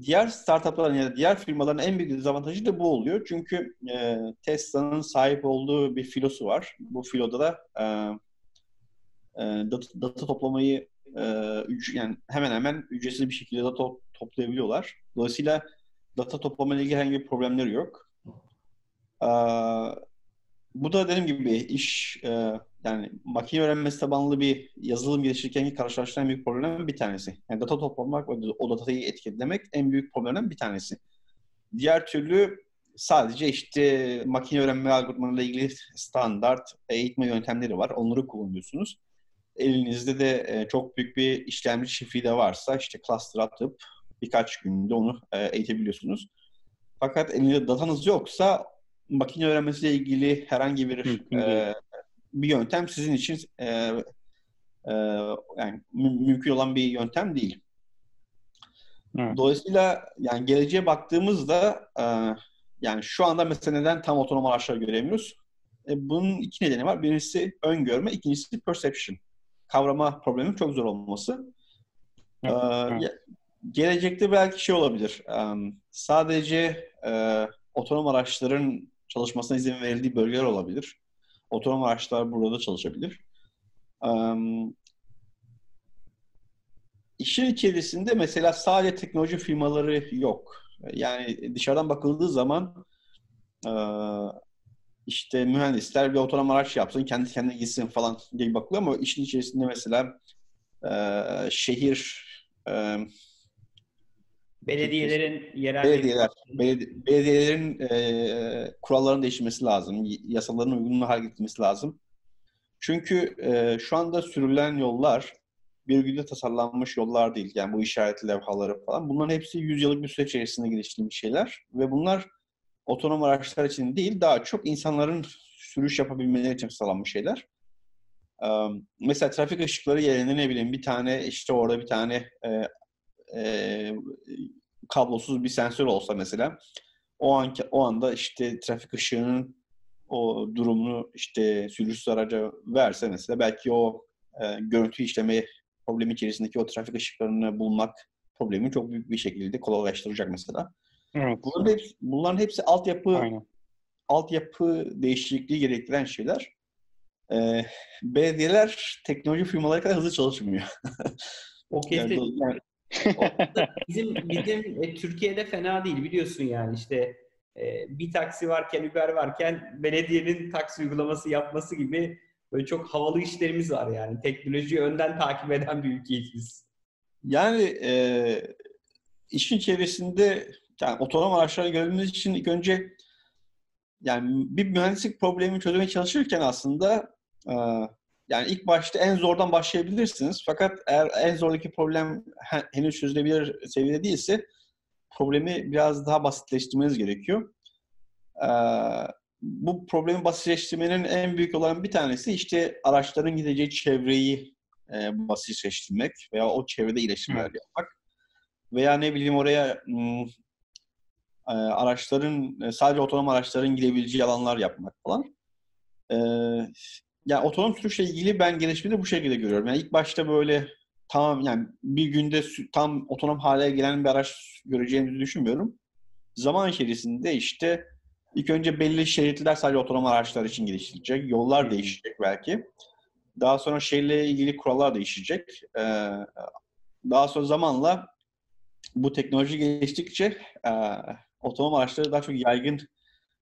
Diğer startupların ya da diğer firmaların en büyük dezavantajı da bu oluyor. Çünkü e, Tesla'nın sahip olduğu bir filosu var. Bu filoda da e, e, data, data toplamayı e, yani hemen hemen ücretsiz bir şekilde data toplayabiliyorlar. Dolayısıyla data toplama ile ilgili herhangi bir problemleri yok. Bu da dediğim gibi iş e, yani makine öğrenmesi tabanlı bir yazılım geliştirirken karşılaştıran en büyük problemlerden bir tanesi. Yani data toplamak ve o datayı etiketlemek en büyük problemlerden bir tanesi. Diğer türlü sadece işte makine öğrenme algoritmalarıyla ilgili standart eğitme yöntemleri var. Onları kullanıyorsunuz. Elinizde de e, çok büyük bir işlemci çiftliği de varsa işte cluster atıp birkaç günde onu e, eğitebiliyorsunuz. Fakat elinizde datanız yoksa makine öğrenmesiyle ilgili herhangi bir e, bir yöntem sizin için e, e, yani mü- mümkün olan bir yöntem değil. Evet. Dolayısıyla yani geleceğe baktığımızda e, yani şu anda mesela neden tam otonom araçlar göremiyoruz? E, bunun iki nedeni var. Birincisi öngörme, ikincisi perception. Kavrama problemi çok zor olması. Evet. E, gelecekte belki şey olabilir. E, sadece e, otonom araçların çalışmasına izin verildiği bölgeler olabilir. Otonom araçlar burada çalışabilir. Um, işin içerisinde mesela sadece teknoloji firmaları yok. Yani dışarıdan bakıldığı zaman işte mühendisler bir otonom araç yapsın, kendi kendine gitsin falan diye bakılıyor ama işin içerisinde mesela şehir Belediyelerin yerel belediyeler, beledi belediyelerin e, kuralların değişmesi lazım. Yasaların uygunluğu hale getirilmesi lazım. Çünkü e, şu anda sürülen yollar bir günde tasarlanmış yollar değil. Yani bu işaretli levhaları falan. Bunların hepsi 100 yıllık bir süreç içerisinde geliştirilmiş şeyler. Ve bunlar otonom araçlar için değil, daha çok insanların sürüş yapabilmeleri için sağlanmış şeyler. Um, mesela trafik ışıkları yerine ne bileyim bir tane işte orada bir tane e, e, kablosuz bir sensör olsa mesela o anki o anda işte trafik ışığının o durumunu işte sürücüsüz araca verse mesela belki o e, görüntü işleme problemi içerisindeki o trafik ışıklarını bulmak problemi çok büyük bir şekilde kolaylaştıracak mesela. Evet. Bunların hepsi, bunların hepsi altyapı Aynen. altyapı değişikliği gerektiren şeyler. Ee, belediyeler teknoloji firmaları kadar hızlı çalışmıyor. o kesin. Yani, yani bizim bizim e, Türkiye'de fena değil biliyorsun yani işte e, bir taksi varken Uber varken belediyenin taksi uygulaması yapması gibi böyle çok havalı işlerimiz var yani. Teknolojiyi önden takip eden bir ülkeyiz biz. Yani e, işin içerisinde yani otonom araçları görmemiz için ilk önce yani bir mühendislik problemi çözmeye çalışırken aslında e, yani ilk başta en zordan başlayabilirsiniz. Fakat eğer en zordaki problem henüz çözülebilir seviyede değilse problemi biraz daha basitleştirmeniz gerekiyor. Ee, bu problemi basitleştirmenin en büyük olan bir tanesi işte araçların gideceği çevreyi e, basitleştirmek veya o çevrede iyileştirmeler yapmak. Veya ne bileyim oraya m, e, araçların e, sadece otonom araçların gidebileceği alanlar yapmak falan. E, yani otonom sürüşle ilgili ben gelişmeyi bu şekilde görüyorum. Yani ilk başta böyle tamam yani bir günde tam otonom hale gelen bir araç göreceğimizi düşünmüyorum. Zaman içerisinde işte ilk önce belli şeritler sadece otonom araçlar için geliştirilecek. Yollar değişecek belki. Daha sonra şehirle ilgili kurallar değişecek. Ee, daha sonra zamanla bu teknoloji geliştikçe e, otonom araçları daha çok yaygın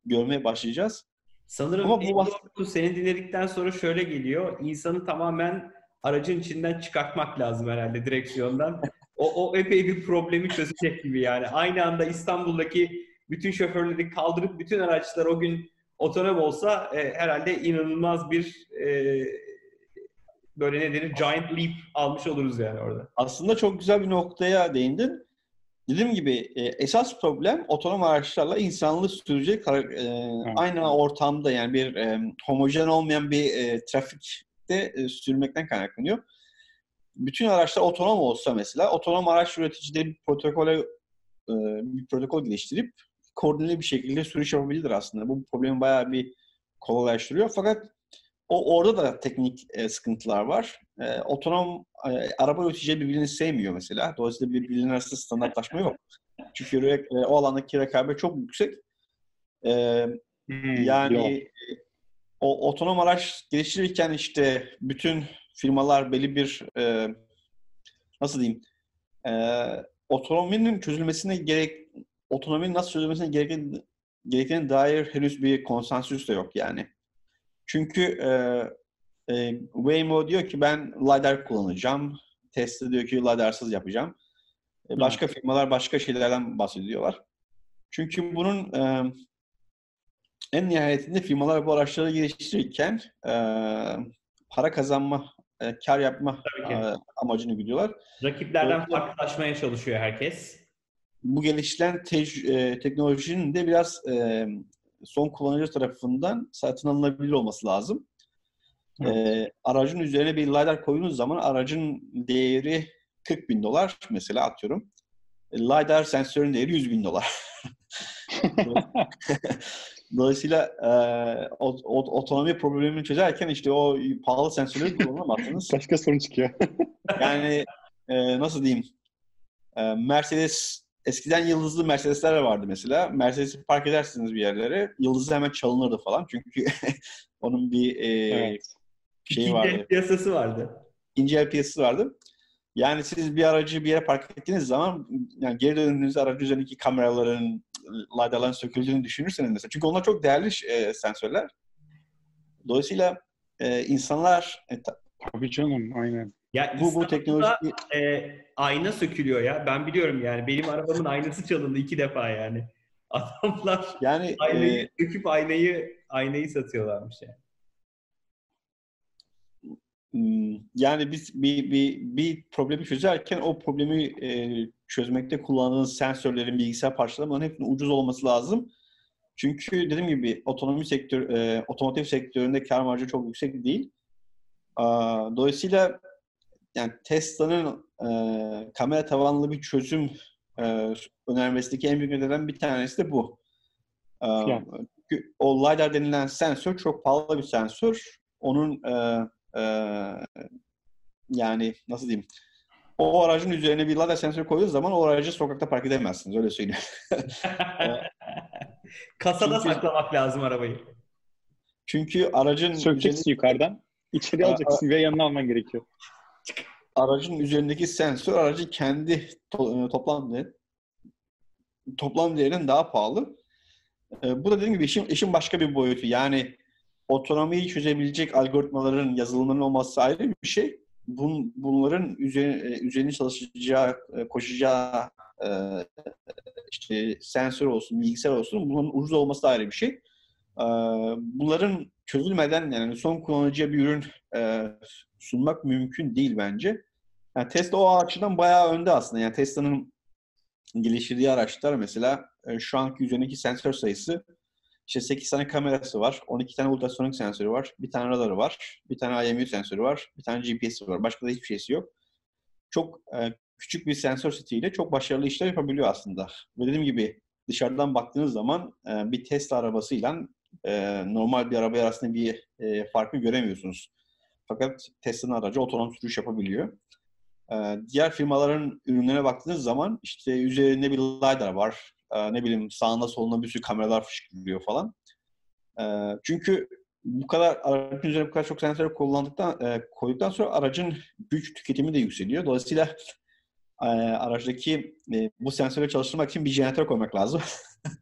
görmeye başlayacağız. Sanırım Ama bu bahs- seni dinledikten sonra şöyle geliyor. İnsanı tamamen aracın içinden çıkartmak lazım herhalde direksiyondan. O, o epey bir problemi çözecek gibi yani. Aynı anda İstanbul'daki bütün şoförleri kaldırıp bütün araçlar o gün otonom olsa e, herhalde inanılmaz bir e, böyle ne denir giant leap almış oluruz yani orada. Aslında çok güzel bir noktaya değindin. Dediğim gibi e, esas problem otonom araçlarla insanlı sürecek e, aynı ortamda yani bir e, homojen olmayan bir e, trafikte e, sürmekten kaynaklanıyor. Bütün araçlar otonom olsa mesela otonom araç üreticileri bir protokole e, bir protokol geliştirip koordineli bir şekilde sürüş yapabilir aslında. Bu problemi bayağı bir kolaylaştırıyor. Fakat o orada da teknik e, sıkıntılar var. E, otonom e, araba üreticileri birbirini sevmiyor mesela. Dolayısıyla birbirlerinin arasında standartlaşma yok. *laughs* Çünkü e, o alandaki rekabet çok yüksek. E, hmm, yani yok. o otonom araç geliştirirken işte bütün firmalar belli bir e, nasıl diyeyim e, otonominin çözülmesine gerek otonominin nasıl çözülmesine gereken gerektiğine dair henüz bir konsensüs de yok yani. Çünkü e, e, Waymo diyor ki ben LiDAR kullanacağım. Tesla diyor ki LiDAR'sız yapacağım. E, başka evet. firmalar başka şeylerden bahsediyorlar. Çünkü bunun e, en nihayetinde firmalar bu araçları geliştirirken e, para kazanma, e, kar yapma e, amacını gidiyorlar. Rakiplerden Dolayısıyla, farklılaşmaya çalışıyor herkes. Bu geliştiren te- e, teknolojinin de biraz e, son kullanıcı tarafından satın alınabilir olması lazım. E, aracın üzerine bir LiDAR koyduğunuz zaman aracın değeri 40 bin dolar mesela atıyorum. E, LiDAR sensörün değeri 100 bin dolar. *laughs* Dolayısıyla e, otonomi problemini çözerken işte o pahalı sensörleri kullanamazsınız. Başka sorun çıkıyor. *laughs* yani e, nasıl diyeyim? E, Mercedes eskiden yıldızlı Mercedesler vardı mesela. Mercedes'i park edersiniz bir yerlere. Yıldızı hemen çalınırdı falan. Çünkü *laughs* onun bir e, evet. Şeyi vardı. İkinci el piyasası vardı. İkinci el piyasası vardı. Yani siz bir aracı bir yere park ettiğiniz zaman yani geri döndüğünüzde aracı üzerindeki kameraların, LiDAR'ların söküldüğünü düşünürseniz mesela. Çünkü onlar çok değerli e, sensörler. Dolayısıyla e, insanlar... E, ta- Tabii canım, aynen. Ya bu, bu teknoloji... E, ayna sökülüyor ya. Ben biliyorum yani. Benim arabamın aynası çalındı iki defa yani. *laughs* Adamlar yani, aynayı e, söküp aynayı aynayı satıyorlarmış yani. Hmm, yani biz bir, bir, bir problemi çözerken o problemi e, çözmekte kullandığınız sensörlerin, bilgisayar parçalarının hepsinin ucuz olması lazım. Çünkü dediğim gibi otonomi sektör, e, otomotiv sektöründe kar marjı çok yüksek değil. A, dolayısıyla yani Tesla'nın e, kamera tavanlı bir çözüm e, önermesindeki en büyük nedenden bir tanesi de bu. E, yani. O LiDAR denilen sensör çok pahalı bir sensör. Onun e, ee, yani nasıl diyeyim? O aracın üzerine bir LiDAR sensör koyduğunuz zaman o aracı sokakta park edemezsiniz. Öyle söyleyeyim. *laughs* Kasada çünkü, saklamak lazım arabayı. Çünkü aracın... Sökeceksin üzerine... yukarıdan. İçeri alacaksın ve yanına alman gerekiyor. Aracın üzerindeki sensör aracı kendi to- e, toplam değer, toplam değerinin daha pahalı. Ee, bu da dediğim gibi işin, işin başka bir boyutu. Yani otonomiyi çözebilecek algoritmaların yazılımının olması ayrı bir şey. Bun, bunların üzerine, üzerine çalışacağı, e, koşacağı e, işte sensör olsun, bilgisayar olsun bunun ucuz olması da ayrı bir şey. E, bunların çözülmeden yani son kullanıcıya bir ürün sunmak mümkün değil bence. Yani Tesla o açıdan bayağı önde aslında. Yani Tesla'nın geliştirdiği araçlar mesela şu anki üzerindeki sensör sayısı işte 8 tane kamerası var, 12 tane ultrasonik sensörü var, bir tane radarı var, bir tane IMU sensörü var, bir tane GPS'i var. Başka da hiçbir şeysi yok. Çok e, küçük bir sensör setiyle çok başarılı işler yapabiliyor aslında. Ve dediğim gibi dışarıdan baktığınız zaman e, bir Tesla arabasıyla e, normal bir araba arasında bir e, farkı göremiyorsunuz. Fakat Tesla'nın aracı otonom sürüş yapabiliyor. E, diğer firmaların ürünlerine baktığınız zaman işte üzerinde bir LiDAR var, e, ne bileyim sağında solunda bir sürü kameralar fışkırıyor falan. E, çünkü bu kadar aracın üzerine bu kadar çok sensör kullandıktan e, koyduktan sonra aracın güç tüketimi de yükseliyor. Dolayısıyla e, araçtaki e, bu sensörü çalıştırmak için bir jeneratör koymak lazım.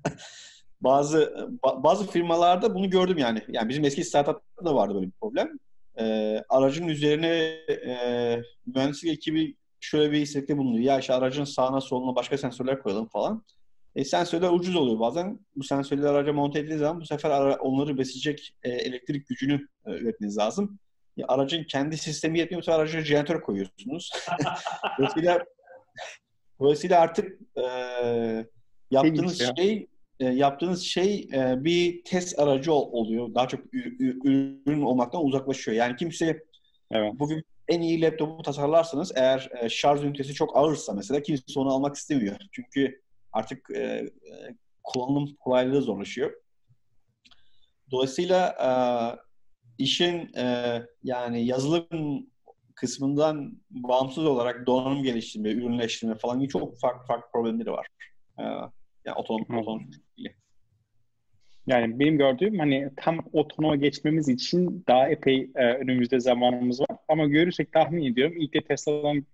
*laughs* bazı ba, bazı firmalarda bunu gördüm yani. Yani bizim eski startupta da vardı böyle bir problem. E, aracın üzerine e, mühendislik ekibi şöyle bir istekte bulunuyor. Ya işte aracın sağına soluna başka sensörler koyalım falan. E, sensörler ucuz oluyor bazen. Bu sensörleri araca monte ettiğiniz zaman bu sefer ara, onları besleyecek e, elektrik gücünü e, üretmeniz lazım. Ya, aracın kendi sistemi yetmiyor. Bu araca jeneratör koyuyorsunuz. *laughs* dolayısıyla, dolayısıyla artık e, yaptığınız ya. şey e, yaptığınız şey e, bir test aracı ol, oluyor. Daha çok ürün olmaktan uzaklaşıyor. Yani kimse evet. bugün en iyi laptopu tasarlarsanız eğer e, şarj ünitesi çok ağırsa mesela kimse onu almak istemiyor. Çünkü artık e, e, kullanım kolaylığı zorlaşıyor. Dolayısıyla e, işin e, yani yazılım kısmından bağımsız olarak donanım geliştirme, ürünleştirme falan gibi çok farklı farklı problemleri var. E, yani otonom, otonom yani benim gördüğüm hani tam otonoma geçmemiz için daha epey e, önümüzde zamanımız var. Ama görürsek tahmin ediyorum ilk de Tesla'dan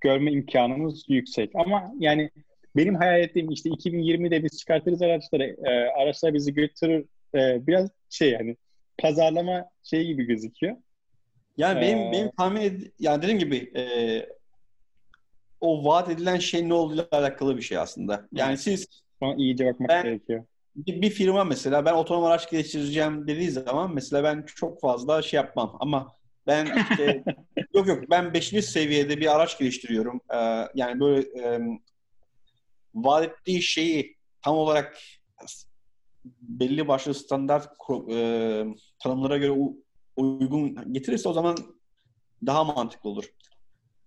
görme imkanımız yüksek. Ama yani benim hayal ettiğim işte 2020'de biz çıkartırız araçları, e, araçlar bizi götürür. E, biraz şey yani pazarlama şeyi gibi gözüküyor. Yani benim Ee, benim tahmin ed- yani dediğim gibi e, o vaat edilen şey ne olduğuyla alakalı bir şey aslında. Yani siz Ona iyice bakmak Ben- gerekiyor. bir, bir firma mesela ben otonom araç geliştireceğim dediği zaman mesela ben çok fazla şey yapmam ama ben işte *laughs* yok yok ben 5. seviyede bir araç geliştiriyorum. Ee, yani böyle e, vaat ettiği şeyi tam olarak belli başlı standart e, tanımlara göre u- uygun getirirse o zaman daha mantıklı olur.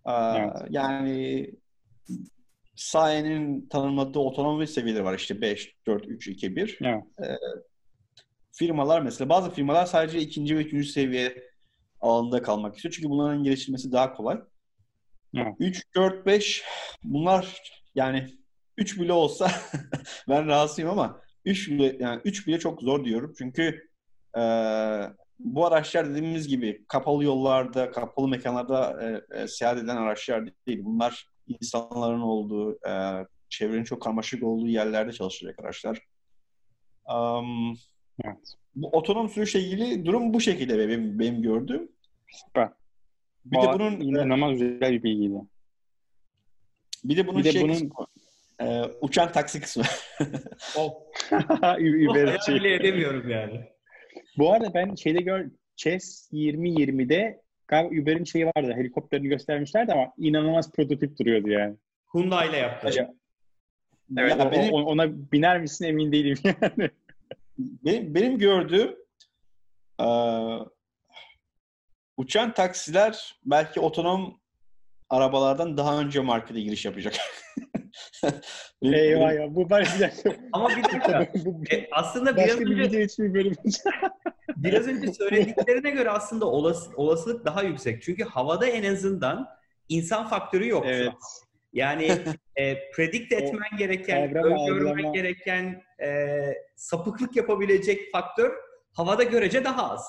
Ee, Evet. Yani Saye'nin tanımladığı otonomi seviyeleri var işte 5, 4, 3, 2, 1 Evet. firmalar mesela bazı firmalar sadece ikinci ve üçüncü seviye alanında kalmak istiyor. Çünkü bunların geliştirilmesi daha kolay. Evet. 3, 4, 5 bunlar yani 3 bile olsa *laughs* ben razıyım ama 3 bile yani 3 bile çok zor diyorum. Çünkü e, bu araçlar dediğimiz gibi kapalı yollarda, kapalı mekanlarda e, e, seyahat eden araçlar değil. Bunlar insanların olduğu, e, çevrenin çok karmaşık olduğu yerlerde çalışacak araçlar. Um, Evet. bu otonom sürüşle ilgili durum bu şekilde benim, benim gördüğüm. Süper. Bir de bunun inanılmaz güzel bir bilgiydi. bir de bunun Bir de şey bunun- kısmı, e, uçan taksi kısmı. *laughs* *laughs* Of, Uber hayal şey. bile edemiyorum yani. Bu arada ben şeyde gör Chess 2020'de galiba Uber'in şeyi vardı. Helikopterini göstermişlerdi ama inanılmaz prototip duruyordu yani. Hyundai ile yaptı. Ya, Evet, Ya benim, ona biner misin emin değilim *laughs* yani. benim, benim gördüğüm e, uçan taksiler belki otonom arabalardan daha önce markete giriş yapacak. *laughs* Eyvah ya bu var bir dakika. Ama bir dakika. *laughs* E, aslında biraz Başka bir önce, video için bir bölüm. *laughs* biraz önce söylediklerine göre aslında olası, olasılık daha yüksek. Çünkü havada en azından insan faktörü yok evet. an. Yani e, predict O etmen gereken, kavrama, öngörmen gereken e, sapıklık yapabilecek faktör havada görece daha az.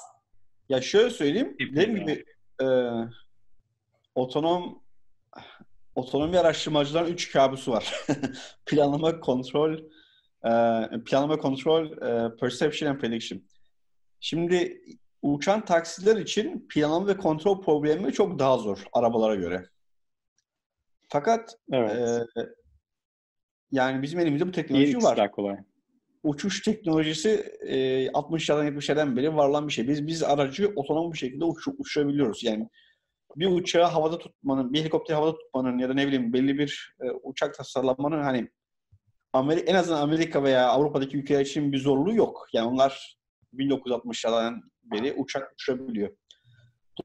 Ya şöyle söyleyeyim. Dediğim gibi e, otonom otonomi araştırmacıların üç kabusu var. *laughs* planlama, kontrol, e, planlama, kontrol, e, perception and prediction. Şimdi uçan taksiler için planlama ve kontrol problemi çok daha zor arabalara göre. Fakat Evet. e, yani bizim elimizde bu teknoloji ikisi var kolay. uçuş teknolojisi e, 60'lardan 70'lerden beri var olan bir şey. Biz biz aracı otonom bir şekilde uç, uçurabiliyoruz. Yani bir uçağı havada tutmanın, bir helikopteri havada tutmanın ya da ne bileyim belli bir e, uçak tasarlamanın hani Amerika, en azından Amerika veya Avrupa'daki ülkeler için bir zorluğu yok. Yani onlar 1960'lardan beri uçak uçurabiliyor.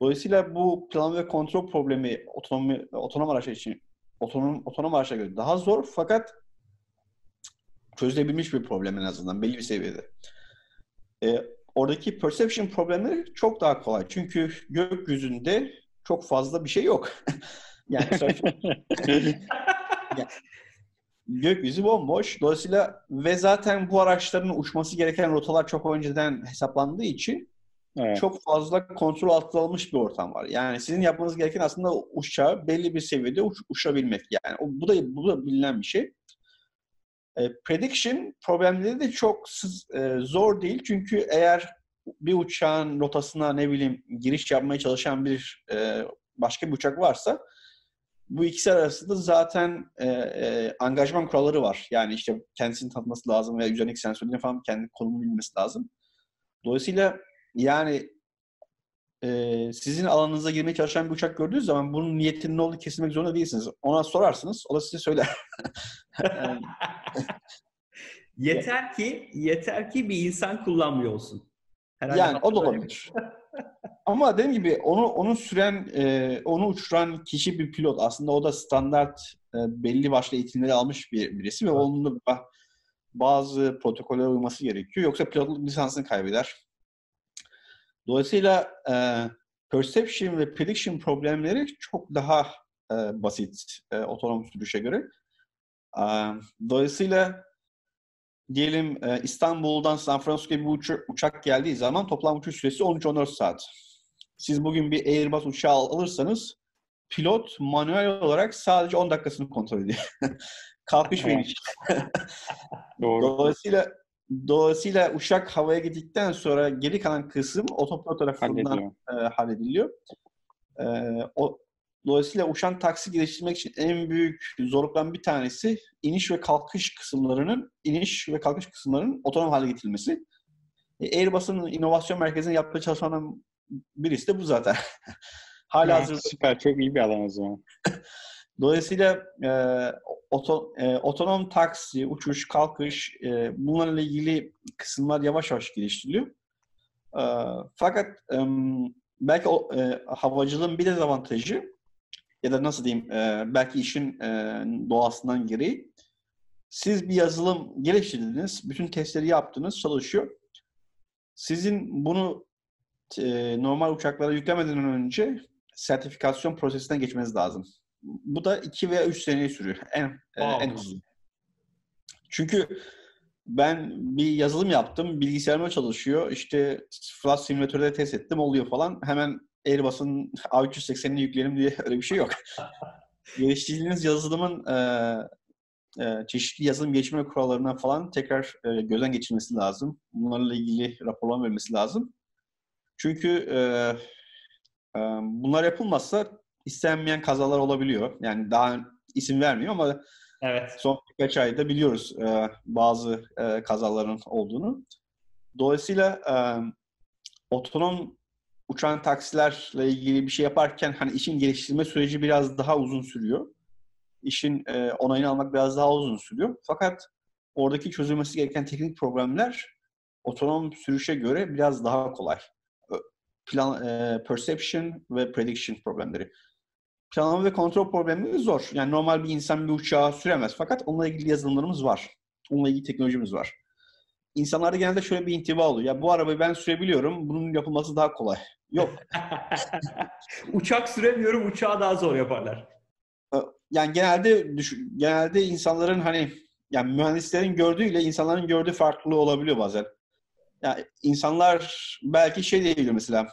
Dolayısıyla bu plan ve kontrol problemi otonom, otonom araçlar için otonom, otonom araçlara göre daha zor fakat çözülebilmiş bir problem en azından belli bir seviyede. Ee, oradaki perception problemleri çok daha kolay. Çünkü gökyüzünde çok fazla bir şey yok. *laughs* yani *laughs* gökyüzü bomboş. Dolayısıyla ve zaten bu araçların uçması gereken rotalar çok önceden hesaplandığı için evet. çok fazla kontrol altına alınmış bir ortam var. Yani sizin yapmanız gereken aslında uçağı belli bir seviyede uç, uçurabilmek. Yani o, bu da bu da bilinen bir şey. E, prediction problemleri de çok e, zor değil. Çünkü eğer bir uçağın rotasına ne bileyim giriş yapmaya çalışan bir e, başka bir uçak varsa bu ikisi arasında zaten e, e, angajman kuralları var. Yani işte kendisini tanıtması lazım veya üzerindeki sensörlerin falan kendi konumunu bilmesi lazım. Dolayısıyla yani e, sizin alanınıza girmeye çalışan bir uçak gördüğünüz zaman bunun niyetinin ne olduğunu kesilmek zorunda değilsiniz. Ona sorarsınız, o da size söyler. *laughs* Yeter ki yeter ki bir insan kullanmıyor olsun. Herhalde Yani o da olabilir. *laughs* Ama dediğim gibi onu onu süren, e, onu uçuran kişi bir pilot. Aslında o da standart e, belli başlı eğitimleri almış bir birisi ve onun da ba- bazı protokollere uyması gerekiyor. Yoksa pilotluk lisansını kaybeder. Dolayısıyla e, perception ve prediction problemleri çok daha e, basit e, otonom sürüşe göre. E, dolayısıyla diyelim e, İstanbul'dan San Francisco'ya bir uçu- uçak geldiği zaman toplam uçuş süresi 13-14 saat. Siz bugün bir Airbus uçağı al- alırsanız pilot manuel olarak sadece 10 dakikasını kontrol ediyor. *laughs* Kalkış ve iniş. *laughs* Doğru. Dolayısıyla Dolayısıyla uçak havaya gittikten sonra geri kalan kısım otopilot tarafından Hallediliyor. e, hallediliyor. E, o, dolayısıyla uçan taksi geliştirmek için en büyük zorluktan bir tanesi iniş ve kalkış kısımlarının iniş ve kalkış kısımlarının otonom hale getirilmesi. E, Airbus'un inovasyon merkezinin yaptığı çalışmaların birisi de bu zaten. *laughs* Hala Ya, hazırda süper. Çok iyi bir alan o zaman. *laughs* Dolayısıyla e, oto, e, otonom taksi, uçuş, kalkış e, bunlarla ilgili kısımlar yavaş yavaş geliştiriliyor. E, fakat e, belki o, e, havacılığın bir dezavantajı ya da nasıl diyeyim e, belki işin e, doğasından gereği siz bir yazılım geliştirdiniz, bütün testleri yaptınız, çalışıyor. Sizin bunu e, normal uçaklara yüklemeden önce sertifikasyon prosesinden geçmeniz lazım. Bu da 2 veya 3 seneyi sürüyor. En, e, en hızlı. Çünkü ben bir yazılım yaptım. Bilgisayarıma çalışıyor. İşte Flight Simulator'da test ettim. Oluyor falan. Hemen Airbus'un *laughs* A380'ini yükleyelim diye öyle bir şey yok. *laughs* Geliştirdiğiniz yazılımın e, e, çeşitli yazılım geliştirme kurallarına falan tekrar e, gözden geçirmesi lazım. Bunlarla ilgili raporlama vermesi lazım. Çünkü e, e, bunlar yapılmazsa istenmeyen kazalar olabiliyor. Yani daha isim vermiyor ama Evet. son birkaç ayda biliyoruz e, bazı e, kazaların olduğunu. Dolayısıyla e, otonom uçan taksilerle ilgili bir şey yaparken hani işin geliştirme süreci biraz daha uzun sürüyor. İşin e, onayını almak biraz daha uzun sürüyor. Fakat oradaki çözülmesi gereken teknik problemler otonom sürüşe göre biraz daha kolay. Plan, e, perception ve prediction problemleri. Planlama ve kontrol problemleri zor. Yani normal bir insan bir uçağı süremez. Fakat onunla ilgili yazılımlarımız var. Onunla ilgili teknolojimiz var. İnsanlarda genelde şöyle bir intiba oluyor. Ya bu arabayı ben sürebiliyorum. Bunun yapılması daha kolay. Yok. *laughs* Uçak süremiyorum, uçağı daha zor yaparlar. Yani genelde genelde insanların hani yani mühendislerin gördüğüyle insanların gördüğü farklı olabiliyor bazen. Yani insanlar belki şey diyebilir mesela.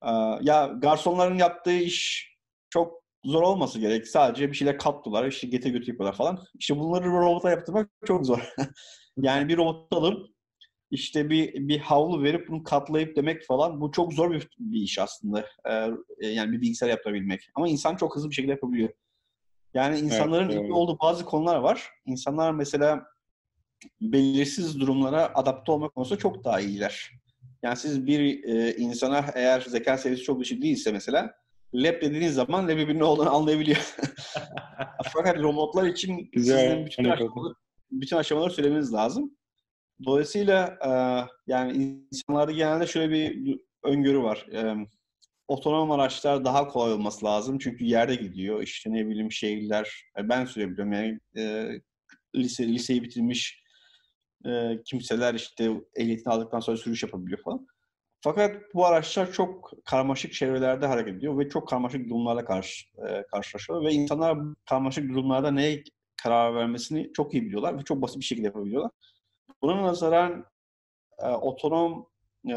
"Aa, Ya garsonların yaptığı iş çok zor olması gerek. Sadece bir şeyler kattılar, işte getir götür yapıyorlar falan. İşte bunları robota yaptırmak çok zor. *laughs* yani bir robot alıp işte bir bir havlu verip bunu katlayıp demek falan bu çok zor bir, bir iş aslında. Ee, yani bir bilgisayar yaptırabilmek. Ama insan çok hızlı bir şekilde yapabiliyor. Yani insanların Evet, doğru. olduğu bazı konular var. İnsanlar mesela belirsiz durumlara adapte olma konusunda çok daha iyiler. Yani siz bir e, insana eğer zeka seviyesi çok düşük değilse mesela lab dediğiniz zaman lab'in ne olduğunu anlayabiliyor. *laughs* Fakat robotlar için Güzel, sizin bütün anekdot. Bütün aşamaları söylemeniz lazım. Dolayısıyla e, yani insanlarda genelde şöyle bir öngörü var. E, otonom araçlar daha kolay olması lazım. Çünkü yerde gidiyor. İşte ne bileyim şehirler. e, Ben sürebiliyorum. Yani e, lise, liseyi bitirmiş e, kimseler işte ehliyetini aldıktan sonra sürüş yapabiliyor falan. Fakat bu araçlar çok karmaşık çevrelerde hareket ediyor ve çok karmaşık durumlarla karşı, e, karşılaşıyor ve insanlar karmaşık durumlarda neye karar vermesini çok iyi biliyorlar ve çok basit bir şekilde yapabiliyorlar. Buna nazaran e, otonom e,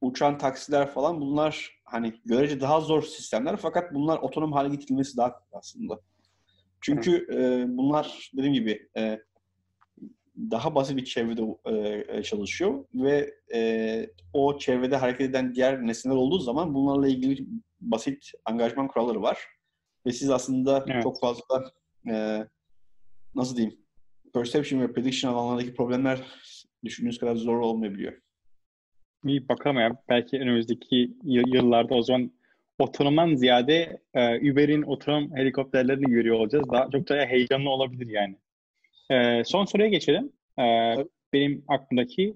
uçan taksiler falan bunlar hani görece daha zor sistemler fakat bunlar otonom hale getirilmesi daha kolay aslında. Çünkü e, bunlar dediğim gibi e, daha basit bir çevrede e, çalışıyor ve e, o çevrede hareket eden diğer nesneler olduğu zaman bunlarla ilgili basit angajman kuralları var. Ve siz aslında Evet. çok fazla e, nasıl diyeyim perception ve prediction alanlarındaki problemler düşündüğünüz kadar zor olmayabiliyor. İyi bakalım ya. Belki önümüzdeki yıllarda o zaman otonomdan ziyade e, Uber'in otonom helikopterlerini görüyor olacağız. Daha çok daha heyecanlı olabilir yani. E, son soruya geçelim. E, benim aklımdaki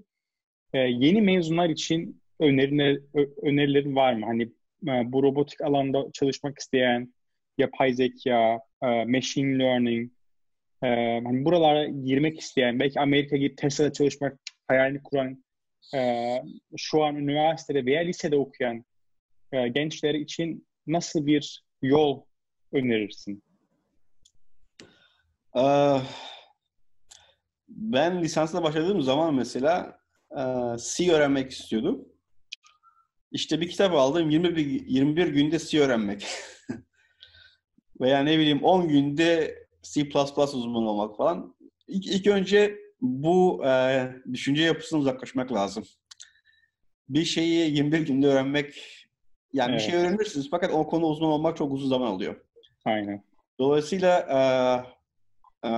e, yeni mezunlar için öneriler, önerilerin var mı? Hani e, bu robotik alanda çalışmak isteyen, yapay zeka, e, machine learning, e, hani buralara girmek isteyen, belki Amerika gibi Tesla'da çalışmak hayalini kuran e, şu an üniversitede veya lisede okuyan e, gençler için nasıl bir yol önerirsin? Ee, ben lisansla başladığım zaman mesela e, C öğrenmek istiyordum. İşte bir kitap aldım 21, 21 günde C öğrenmek. *laughs* Veya ne bileyim 10 günde C++ uzmanı olmak falan. İlk, ilk önce bu e, düşünce yapısından uzaklaşmak lazım. Bir şeyi 21 günde öğrenmek, yani evet. bir şey öğrenirsiniz fakat o konu uzman olmak çok uzun zaman alıyor. Aynen. Dolayısıyla e, e,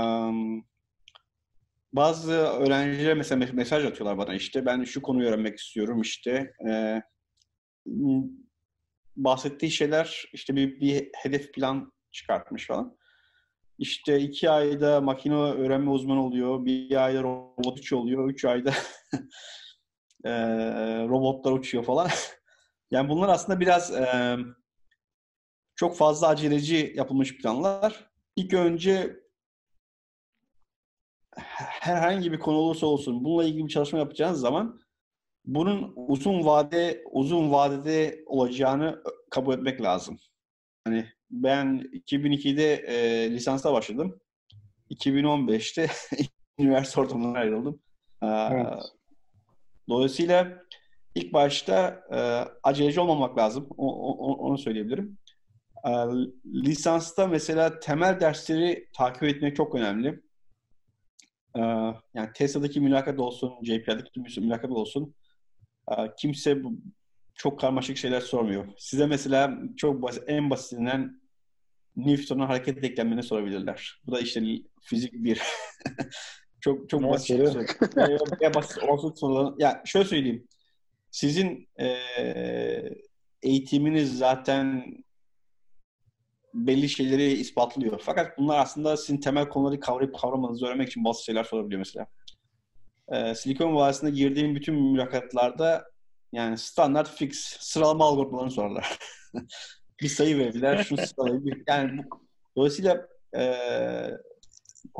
bazı öğrenciler mesela mesaj atıyorlar bana işte ben şu konuyu öğrenmek istiyorum işte e, bahsettiği şeyler işte bir, bir hedef plan çıkartmış falan. İşte iki ayda makine öğrenme uzmanı oluyor, bir ayda robot oluyor, üç ayda *laughs* e, robotlar uçuyor falan. *laughs* yani bunlar aslında biraz e, çok fazla aceleci yapılmış planlar. İlk önce herhangi bir konu olursa olsun bununla ilgili bir çalışma yapacağınız zaman bunun uzun vade uzun vadede olacağını kabul etmek lazım. Hani ben 2002'de e, lisansa başladım. 2015'te *laughs* üniversite ortamından ayrıldım. Evet. Dolayısıyla ilk başta e, aceleci olmamak lazım. O, o, onu söyleyebilirim. E, lisansta mesela temel dersleri takip etmek çok önemli. E, yani Tesla'daki mülakat olsun, JPL'deki mülakat olsun. E, kimse çok karmaşık şeyler sormuyor. Size mesela çok basit, en basitinden Newton'un hareket denklemini sorabilirler. Bu da işte fizik bir. *laughs* çok çok basit. Şey. basit olsun sorulan. Ya şöyle söyleyeyim. Sizin e, eğitiminiz zaten belli şeyleri ispatlıyor. Fakat bunlar aslında sizin temel konuları kavrayıp kavramanızı öğrenmek için bazı şeyler sorabiliyor mesela. Ee, Silikon Vadisi'nde girdiğim bütün mülakatlarda yani standart fix sıralama algoritmalarını sorarlar. *laughs* bir sayı verdiler, şu *laughs* sıralayı. Yani bu, dolayısıyla e,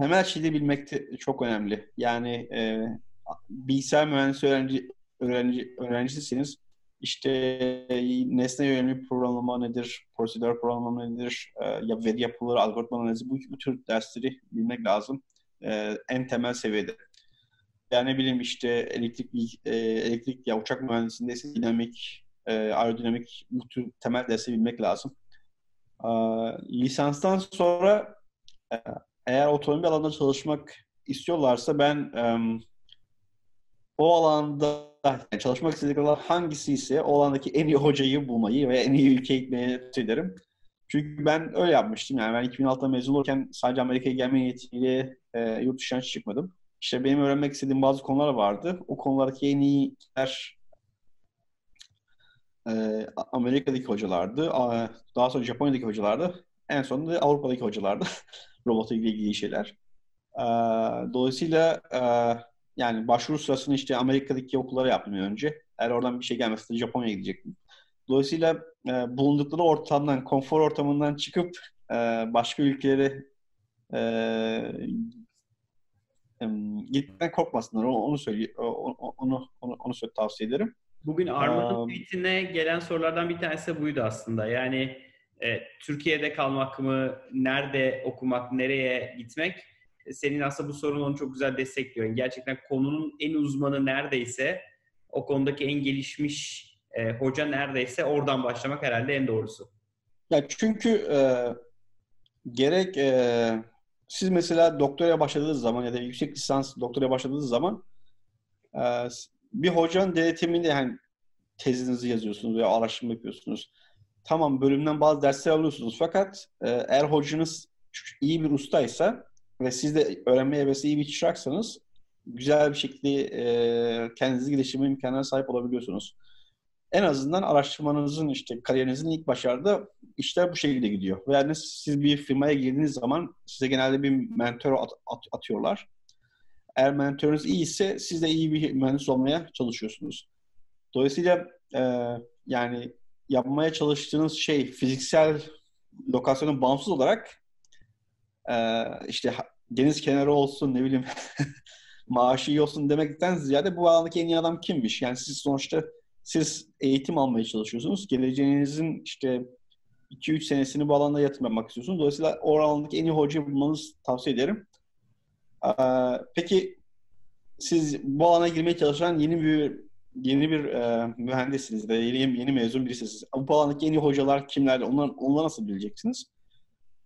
temel şeyi bilmek de çok önemli. Yani e, bilgisayar mühendisi öğrenci, öğrenci öğrencisisiniz. İşte nesne yönelik programlama nedir, prosedür programlama nedir, e, ya veri yapıları, algoritma nedir, bu, bu tür dersleri bilmek lazım. E, en temel seviyede. Yani ne bileyim işte elektrik e, elektrik ya uçak mühendisindeyse dinamik, e, aerodinamik bu temel dersi bilmek lazım. E, lisanstan sonra e, eğer otomobil alanında çalışmak istiyorlarsa ben e, o alanda yani çalışmak istedikleri alan hangisi ise o alandaki en iyi hocayı bulmayı ve en iyi ülkeye gitmeyi ederim. Çünkü ben öyle yapmıştım. Yani ben 2006'da mezun olurken sadece Amerika'ya gelme niyetiyle e, yurt dışına çıkmadım. İşte benim öğrenmek istediğim bazı konular vardı. O konulardaki en iyiler e, Amerika'daki hocalardı. Daha sonra Japonya'daki hocalardı. En sonunda Avrupa'daki hocalardı. *laughs* Robotla ilgili şeyler. E, dolayısıyla e, yani başvuru sırasını işte Amerika'daki okullara yaptım önce. Eğer oradan bir şey gelmezse Japonya'ya gidecektim. Dolayısıyla e, bulundukları ortamdan, konfor ortamından çıkıp e, başka ülkelere e, gitmekten korkmasınlar. Onu, söyle onu onu onu, onu tavsiye ederim. Bugün Arman'ın tweetine gelen sorulardan bir tanesi buydu aslında. Yani e, Türkiye'de kalmak mı, nerede okumak, nereye gitmek? E, senin aslında bu sorun onu çok güzel destekliyor. Yani gerçekten konunun en uzmanı neredeyse, o konudaki en gelişmiş e, hoca neredeyse oradan başlamak herhalde en doğrusu. Ya çünkü e, gerek e, siz mesela doktora başladığınız zaman ya da yüksek lisans doktora başladığınız zaman e, bir hocanın denetiminde yani tezinizi yazıyorsunuz veya araştırma yapıyorsunuz. Tamam bölümden bazı dersler alıyorsunuz fakat e, eğer hocanız iyi bir ustaysa ve siz de öğrenme hevesi iyi bir çıraksanız güzel bir şekilde e, kendinizi geliştirme imkanına sahip olabiliyorsunuz. En azından araştırmanızın işte kariyerinizin ilk başarıda işler bu şekilde gidiyor. Yani siz bir firmaya girdiğiniz zaman size genelde bir mentor at, at, atıyorlar. Eğer mentorunuz iyi ise siz de iyi bir mühendis olmaya çalışıyorsunuz. Dolayısıyla e, yani yapmaya çalıştığınız şey fiziksel lokasyonun bağımsız olarak e, işte deniz kenarı olsun ne bileyim *laughs* maaşı iyi olsun demekten ziyade bu alandaki en iyi adam kimmiş? Yani siz sonuçta siz eğitim almaya çalışıyorsunuz. Geleceğinizin işte 2-3 senesini bu alanda yatırmak istiyorsunuz. Dolayısıyla o alandaki en iyi hocayı bulmanızı tavsiye ederim. Ee, peki siz bu alana girmeye çalışan yeni bir yeni bir e, mühendissiniz de yeni, yeni mezun birisiniz. Bu alandaki en iyi hocalar kimler? Onlar, onları nasıl bileceksiniz?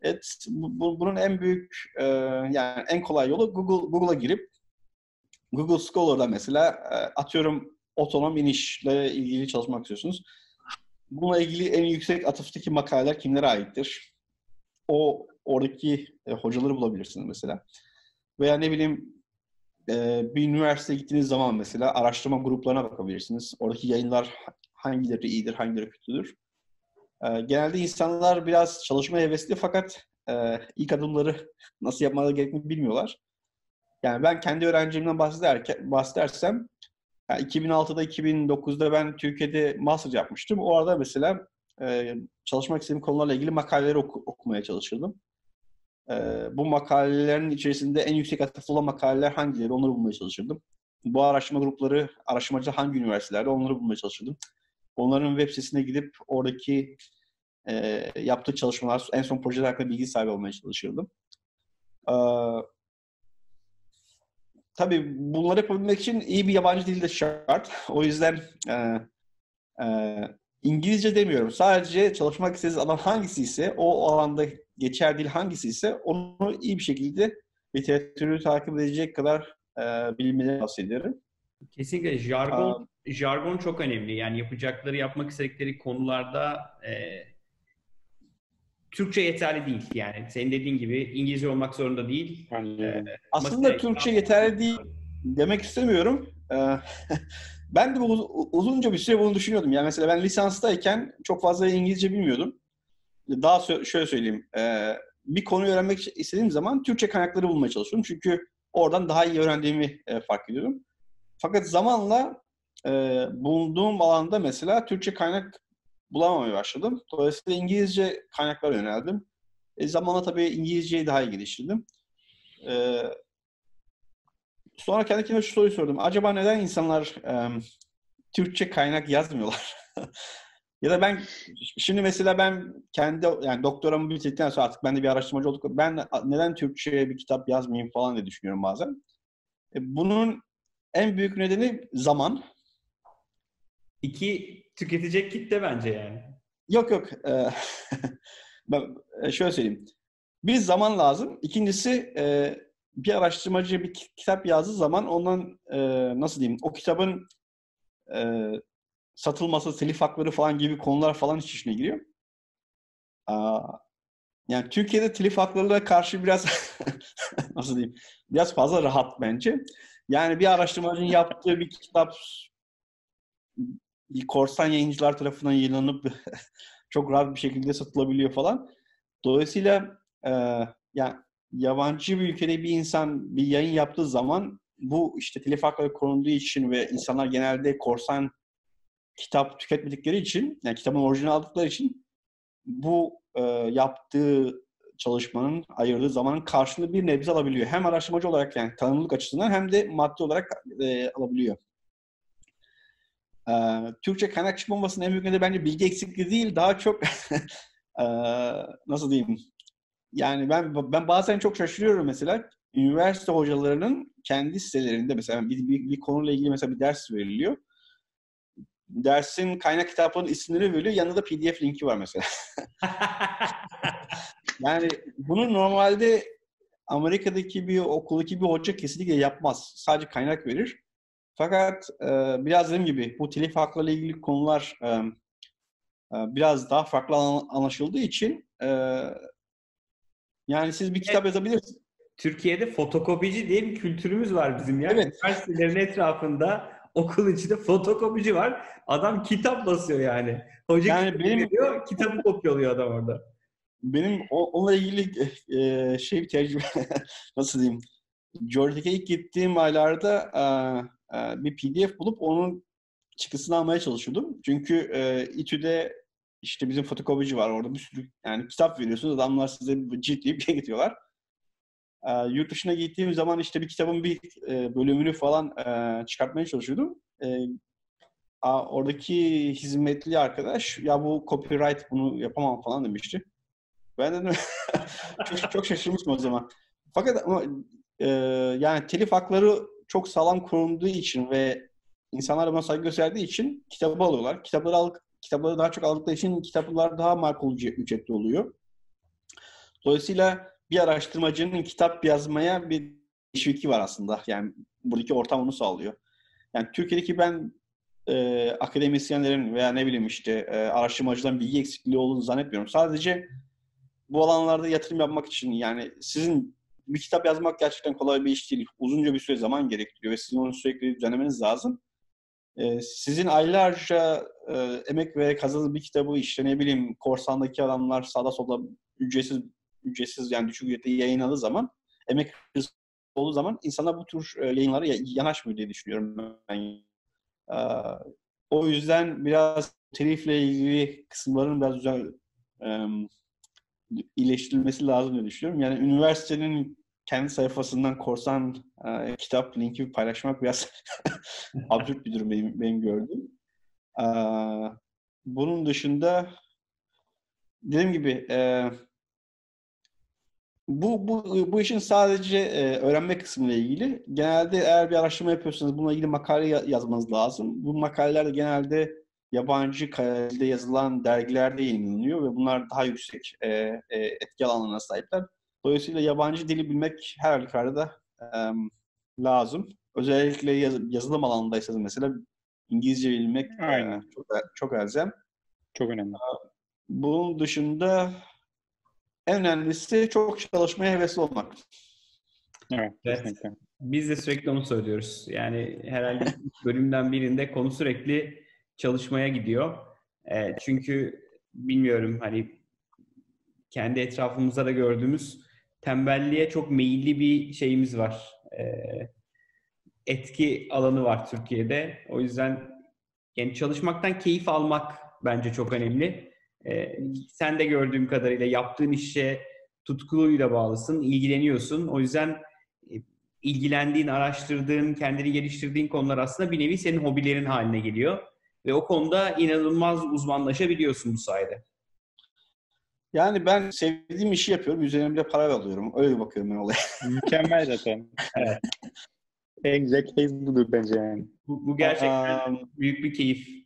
Evet, bu, bunun en büyük e, yani en kolay yolu Google Google'a girip Google Scholar'da mesela e, atıyorum otonom inişle ilgili çalışmak istiyorsunuz. Bununla ilgili en yüksek atıftaki makaleler kimlere aittir? O oradaki e, hocaları bulabilirsiniz mesela. Veya ne bileyim e, bir üniversiteye gittiğiniz zaman mesela araştırma gruplarına bakabilirsiniz. Oradaki yayınlar hangileri iyidir, hangileri kötüdür. E, genelde insanlar biraz çalışma hevesli fakat e, ilk adımları nasıl yapmaları gerektiğini bilmiyorlar. Yani ben kendi öğrencimden bahsedersem yani 2006'da 2009'da ben Türkiye'de master yapmıştım. O arada mesela e, çalışmak istediğim konularla ilgili makaleleri oku, okumaya çalışırdım. E, bu makalelerin içerisinde en yüksek atıflı olan makaleler hangileri onları bulmaya çalışırdım. Bu araştırma grupları, araştırmacı hangi üniversitelerde onları bulmaya çalışırdım. Onların web sitesine gidip oradaki e, yaptığı çalışmalar, en son projeler hakkında bilgi sahibi olmaya çalışırdım. E, tabii bunları yapabilmek için iyi bir yabancı dil de şart. O yüzden e, e, İngilizce demiyorum. Sadece çalışmak istediğiniz alan hangisi ise, o alanda geçer dil hangisi ise onu iyi bir şekilde literatürü takip edecek kadar e, bilmeleri tavsiye ederim. Kesinlikle jargon Aa, jargon çok önemli. Yani yapacakları, yapmak istedikleri konularda e, Türkçe yeterli değil. Yani senin dediğin gibi İngilizce olmak zorunda değil. Ee, Aslında Türkçe yeterli değil demek istemiyorum. Ee, *laughs* ben de bu, uzunca bir süre bunu düşünüyordum. Yani mesela ben lisanstayken çok fazla İngilizce bilmiyordum. Daha şöyle söyleyeyim. E, bir konuyu öğrenmek istediğim zaman Türkçe kaynakları bulmaya çalışıyorum. Çünkü oradan daha iyi öğrendiğimi e, fark ediyorum. Fakat zamanla e, bulunduğum alanda mesela Türkçe kaynak bulamamaya başladım. Dolayısıyla İngilizce kaynaklara yöneldim. E, zamanla tabii İngilizceyi daha iyi geliştirdim. E, sonra kendi kendime şu soruyu sordum. Acaba neden insanlar e, Türkçe kaynak yazmıyorlar? *laughs* ya da ben şimdi mesela ben kendi yani doktoramı bitirdikten sonra artık ben de bir araştırmacı olduk. Ben neden Türkçe bir kitap yazmayayım falan diye düşünüyorum bazen. E, bunun en büyük nedeni zaman. İki, tüketecek kitle bence yani. Yok yok. Ee, *laughs* ben e, şöyle söyleyeyim. Bir zaman lazım. İkincisi e, bir araştırmacı bir kitap yazdığı zaman ondan e, nasıl diyeyim o kitabın satılması, telif hakları falan gibi konular falan iç içine giriyor. yani Türkiye'de telif haklarına karşı biraz *laughs* nasıl diyeyim biraz fazla rahat bence. Yani bir araştırmacının yaptığı bir kitap korsan yayıncılar tarafından yayınlanıp *laughs* çok rahat bir şekilde satılabiliyor falan. Dolayısıyla e, yani yabancı bir ülkede bir insan bir yayın yaptığı zaman bu işte telif hakları korunduğu için ve insanlar genelde korsan kitap tüketmedikleri için, yani kitabın orijinal aldıkları için bu e, yaptığı çalışmanın ayırdığı zamanın karşılığı bir nebze alabiliyor. Hem araştırmacı olarak yani tanımlık açısından hem de maddi olarak e, alabiliyor. Ee, Türkçe kaynak çıkmamasının en büyük nedeni bence bilgi eksikliği değil, daha çok ee, *laughs* nasıl diyeyim? Yani ben ben bazen çok şaşırıyorum mesela üniversite hocalarının kendi sitelerinde mesela bir, bir, bir konuyla ilgili mesela bir ders veriliyor. Dersin kaynak kitaplarının isimleri veriliyor. Yanında da PDF linki var mesela. *laughs* yani bunu normalde Amerika'daki bir okuldaki bir hoca kesinlikle yapmaz. Sadece kaynak verir. Fakat e, biraz dediğim gibi bu telif hakları ilgili konular e, e, biraz daha farklı anlaşıldığı için e, yani siz bir kitap evet. yazabilirsiniz. Türkiye'de fotokopici diye bir kültürümüz var bizim ya. Evet. Üniversitelerin etrafında okul içinde fotokopici var. Adam kitap basıyor yani. Hoca yani benim veriyor, kitabı kopyalıyor adam orada. Benim onunla ilgili e, şey bir tecrübe *laughs* nasıl diyeyim? Georgia'ya ilk gittiğim aylarda e, e, bir PDF bulup onun çıktısını almaya çalışıyordum. Çünkü e, İTÜ'de işte bizim fotokopici var orada bir sürü yani kitap veriyorsunuz adamlar size ciddi bir şey getiriyorlar. E, yurt dışına gittiğim zaman işte bir kitabın bir e, bölümünü falan e, çıkartmaya çalışıyordum. E, a, oradaki hizmetli arkadaş ya bu copyright bunu yapamam falan demişti. Ben dedim *laughs* çok, çok şaşırmıştım o zaman. Fakat ama e, yani telif hakları çok sağlam korunduğu için ve insanlar buna saygı gösterdiği için kitabı alıyorlar. Kitapları al, kitapları daha çok aldıkları için kitaplar daha makul ücretli oluyor. Dolayısıyla bir araştırmacının kitap yazmaya bir teşviki var aslında. Yani buradaki ortam onu sağlıyor. Yani Türkiye'deki ben e, akademisyenlerin veya ne bileyim işte e, araştırmacıların bilgi eksikliği olduğunu zannetmiyorum. Sadece bu alanlarda yatırım yapmak için yani sizin bir kitap yazmak gerçekten kolay bir iş değil. Uzunca bir süre zaman gerektiriyor ve sizin onu sürekli düzenlemeniz lazım. Ee, sizin aylarca e, emek ve kazandığı bir kitabı işte ne bileyim korsandaki adamlar sağda solda ücretsiz ücretsiz yani düşük ücretle yayınladığı zaman emek olduğu zaman insanlar bu tür e, yayınlara yanaşmıyor diye düşünüyorum ben. O yüzden biraz telifle ilgili kısımların biraz güzel iyileştirilmesi lazım diye düşünüyorum. Yani üniversitenin kendi sayfasından korsan e, kitap linki paylaşmak biraz *laughs* absürt bir durum benim, benim gördüğüm. E, bunun dışında dediğim gibi e, bu, bu, bu işin sadece e, öğrenme kısmıyla ilgili. Genelde eğer bir araştırma yapıyorsanız bununla ilgili makale yazmanız lazım. Bu makaleler de genelde yabancı kalede yazılan dergilerde yayınlanıyor ve bunlar daha yüksek e, e, etki alanlarına sahipler. Dolayısıyla yabancı dili bilmek her halükarda e, lazım. Özellikle yaz, yazılım alanındaysanız mesela İngilizce bilmek e, çok, çok elzem. Çok önemli. Bunun dışında en önemlisi çok çalışmaya hevesli olmak. Evet, evet. Biz de sürekli onu söylüyoruz. Yani herhalde *laughs* bölümden birinde konu sürekli çalışmaya gidiyor. E, çünkü bilmiyorum hani kendi etrafımızda da gördüğümüz tembelliğe çok meyilli bir şeyimiz var. E, etki alanı var Türkiye'de. O yüzden yani çalışmaktan keyif almak bence çok önemli. E, sen de gördüğüm kadarıyla yaptığın işe tutkuluyla bağlısın, ilgileniyorsun. O yüzden e, ilgilendiğin, araştırdığın, kendini geliştirdiğin konular aslında bir nevi senin hobilerin haline geliyor. Ve o konuda inanılmaz uzmanlaşabiliyorsun bu sayede. Yani ben sevdiğim işi yapıyorum. Üzerine de para alıyorum. Öyle bakıyorum ben olaya. *laughs* Mükemmel zaten. evet. en güzel case budur bence yani. Bu, bu gerçekten um, büyük bir keyif.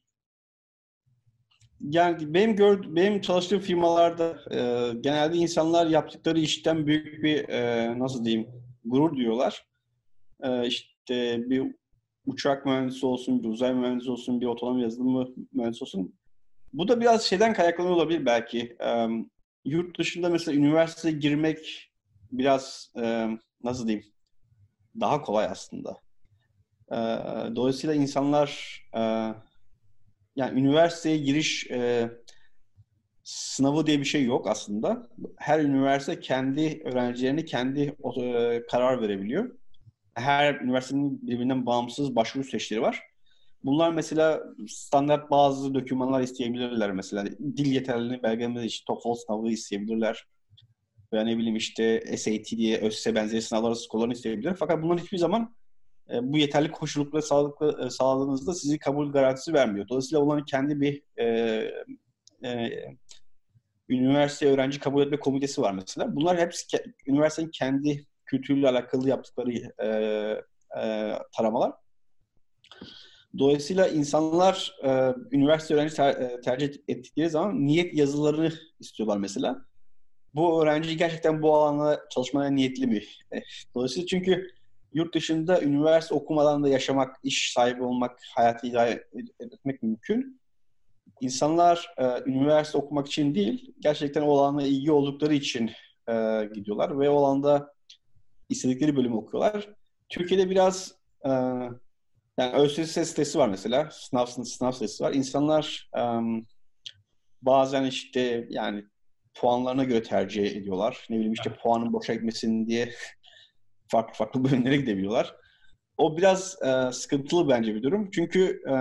Yani benim gör, benim çalıştığım firmalarda e, genelde insanlar yaptıkları işten büyük bir e, nasıl diyeyim gurur duyuyorlar. E, işte bir uçak mühendisi olsun, bir uzay mühendisi olsun, bir otonom yazılımı mühendisi olsun. Bu da biraz şeyden kaynaklanıyor olabilir belki. Um, yurt dışında mesela üniversiteye girmek biraz um, nasıl diyeyim daha kolay aslında. Uh, dolayısıyla insanlar uh, yani üniversiteye giriş uh, sınavı diye bir şey yok aslında. Her üniversite kendi öğrencilerini kendi uh, karar verebiliyor her üniversitenin birbirinden bağımsız başvuru süreçleri var. Bunlar mesela standart bazı dokümanlar isteyebilirler mesela. Dil yeterliliğini belgelemek için TOEFL sınavı isteyebilirler. Veya ne bileyim işte SAT diye ÖSSE benzeri sınavlar skorlarını isteyebilirler. Fakat bunlar hiçbir zaman e, bu yeterli koşullukla sağlıklı e, sağladığınızda sizi kabul garantisi vermiyor. Dolayısıyla onların kendi bir e, e, üniversite öğrenci kabul etme komitesi var mesela. Bunlar hepsi ke- üniversitenin kendi kültürüyle alakalı yaptıkları e, e, taramalar. Dolayısıyla insanlar e, üniversite öğrenci ter, e, tercih ettikleri zaman niyet yazılarını istiyorlar mesela. Bu öğrenci gerçekten bu alanda çalışmaya niyetli mi? E, dolayısıyla çünkü yurt dışında üniversite okumadan da yaşamak, iş sahibi olmak, hayatı idare etmek mümkün. İnsanlar e, üniversite okumak için değil, gerçekten o alana ilgi oldukları için e, gidiyorlar ve o alanda istedikleri bölümü okuyorlar. Türkiye'de biraz e, yani ÖSS sitesi var mesela. Sınav, sınav sitesi var. İnsanlar e, bazen işte yani puanlarına göre tercih ediyorlar. Ne bileyim işte puanın boşa gitmesin diye farklı farklı *laughs* bölümlere gidebiliyorlar. O biraz e, sıkıntılı bence bir durum. Çünkü e,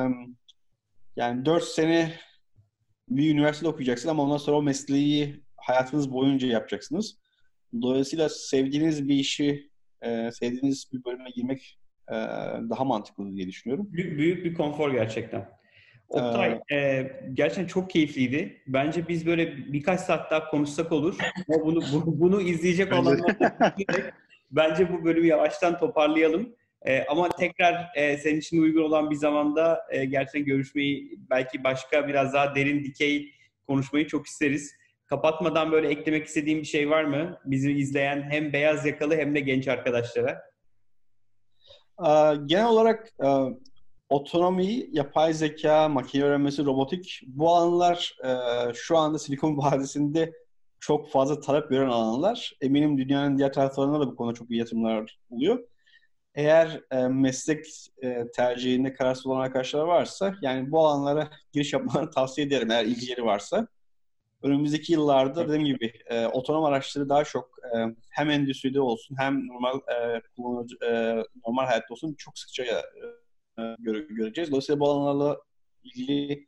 yani 4 sene bir üniversitede okuyacaksın ama ondan sonra o mesleği hayatınız boyunca yapacaksınız. Dolayısıyla sevdiğiniz bir işi, e, sevdiğiniz bir bölüme girmek e, daha mantıklı diye düşünüyorum. Büyük, büyük bir konfor gerçekten. Oktay, ee, e, gerçekten çok keyifliydi. Bence biz böyle birkaç saat daha konuşsak olur. Ama bunu bu, bunu izleyecek olanlar *laughs* bence bu bölümü yavaştan toparlayalım. E, ama tekrar e, senin için uygun olan bir zamanda e, gerçekten görüşmeyi, belki başka biraz daha derin dikey konuşmayı çok isteriz. Kapatmadan böyle eklemek istediğim bir şey var mı? Bizi izleyen hem beyaz yakalı hem de genç arkadaşlara. Ee, genel olarak e, otonomi, yapay zeka, makine öğrenmesi, robotik bu alanlar e, şu anda Silikon Vadisi'nde çok fazla talep gören alanlar. Eminim dünyanın diğer taraflarında da bu konuda çok iyi yatırımlar oluyor. Eğer e, meslek e, tercihinde kararsız olan arkadaşlar varsa yani bu alanlara giriş yapmalarını *laughs* tavsiye ederim eğer ilgileri varsa. Önümüzdeki yıllarda dediğim gibi e, otonom araçları daha çok e, hem endüstride olsun hem normal e, kullanıcı, e, normal hayatta olsun çok sıkça e, göre, göreceğiz. Dolayısıyla bu alanlarla ilgili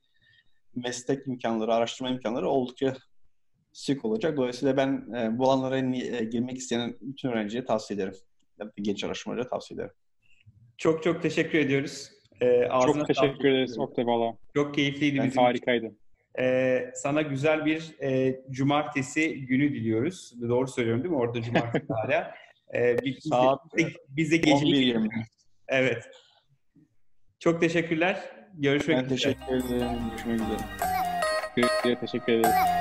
meslek imkanları, araştırma imkanları oldukça sık olacak. Dolayısıyla ben e, bu alanlara e, girmek isteyen bütün öğrenciye tavsiye ederim. Genç araştırmacıya tavsiye ederim. Çok çok teşekkür ediyoruz. Ee, çok teşekkür ederiz Oktay Bala. Çok keyifliydi yani bizim Harikaydı. Ee, sana güzel bir e, cumartesi günü diliyoruz. Doğru söylüyorum değil mi? Orada cumartesi *laughs* hala. Ee, biz, Saat biz de, biz de gece 11.20. Evet. Çok teşekkürler. Görüşmek Ben üzere. teşekkür ederim. Görüşmek üzere. Teşekkür ederiz.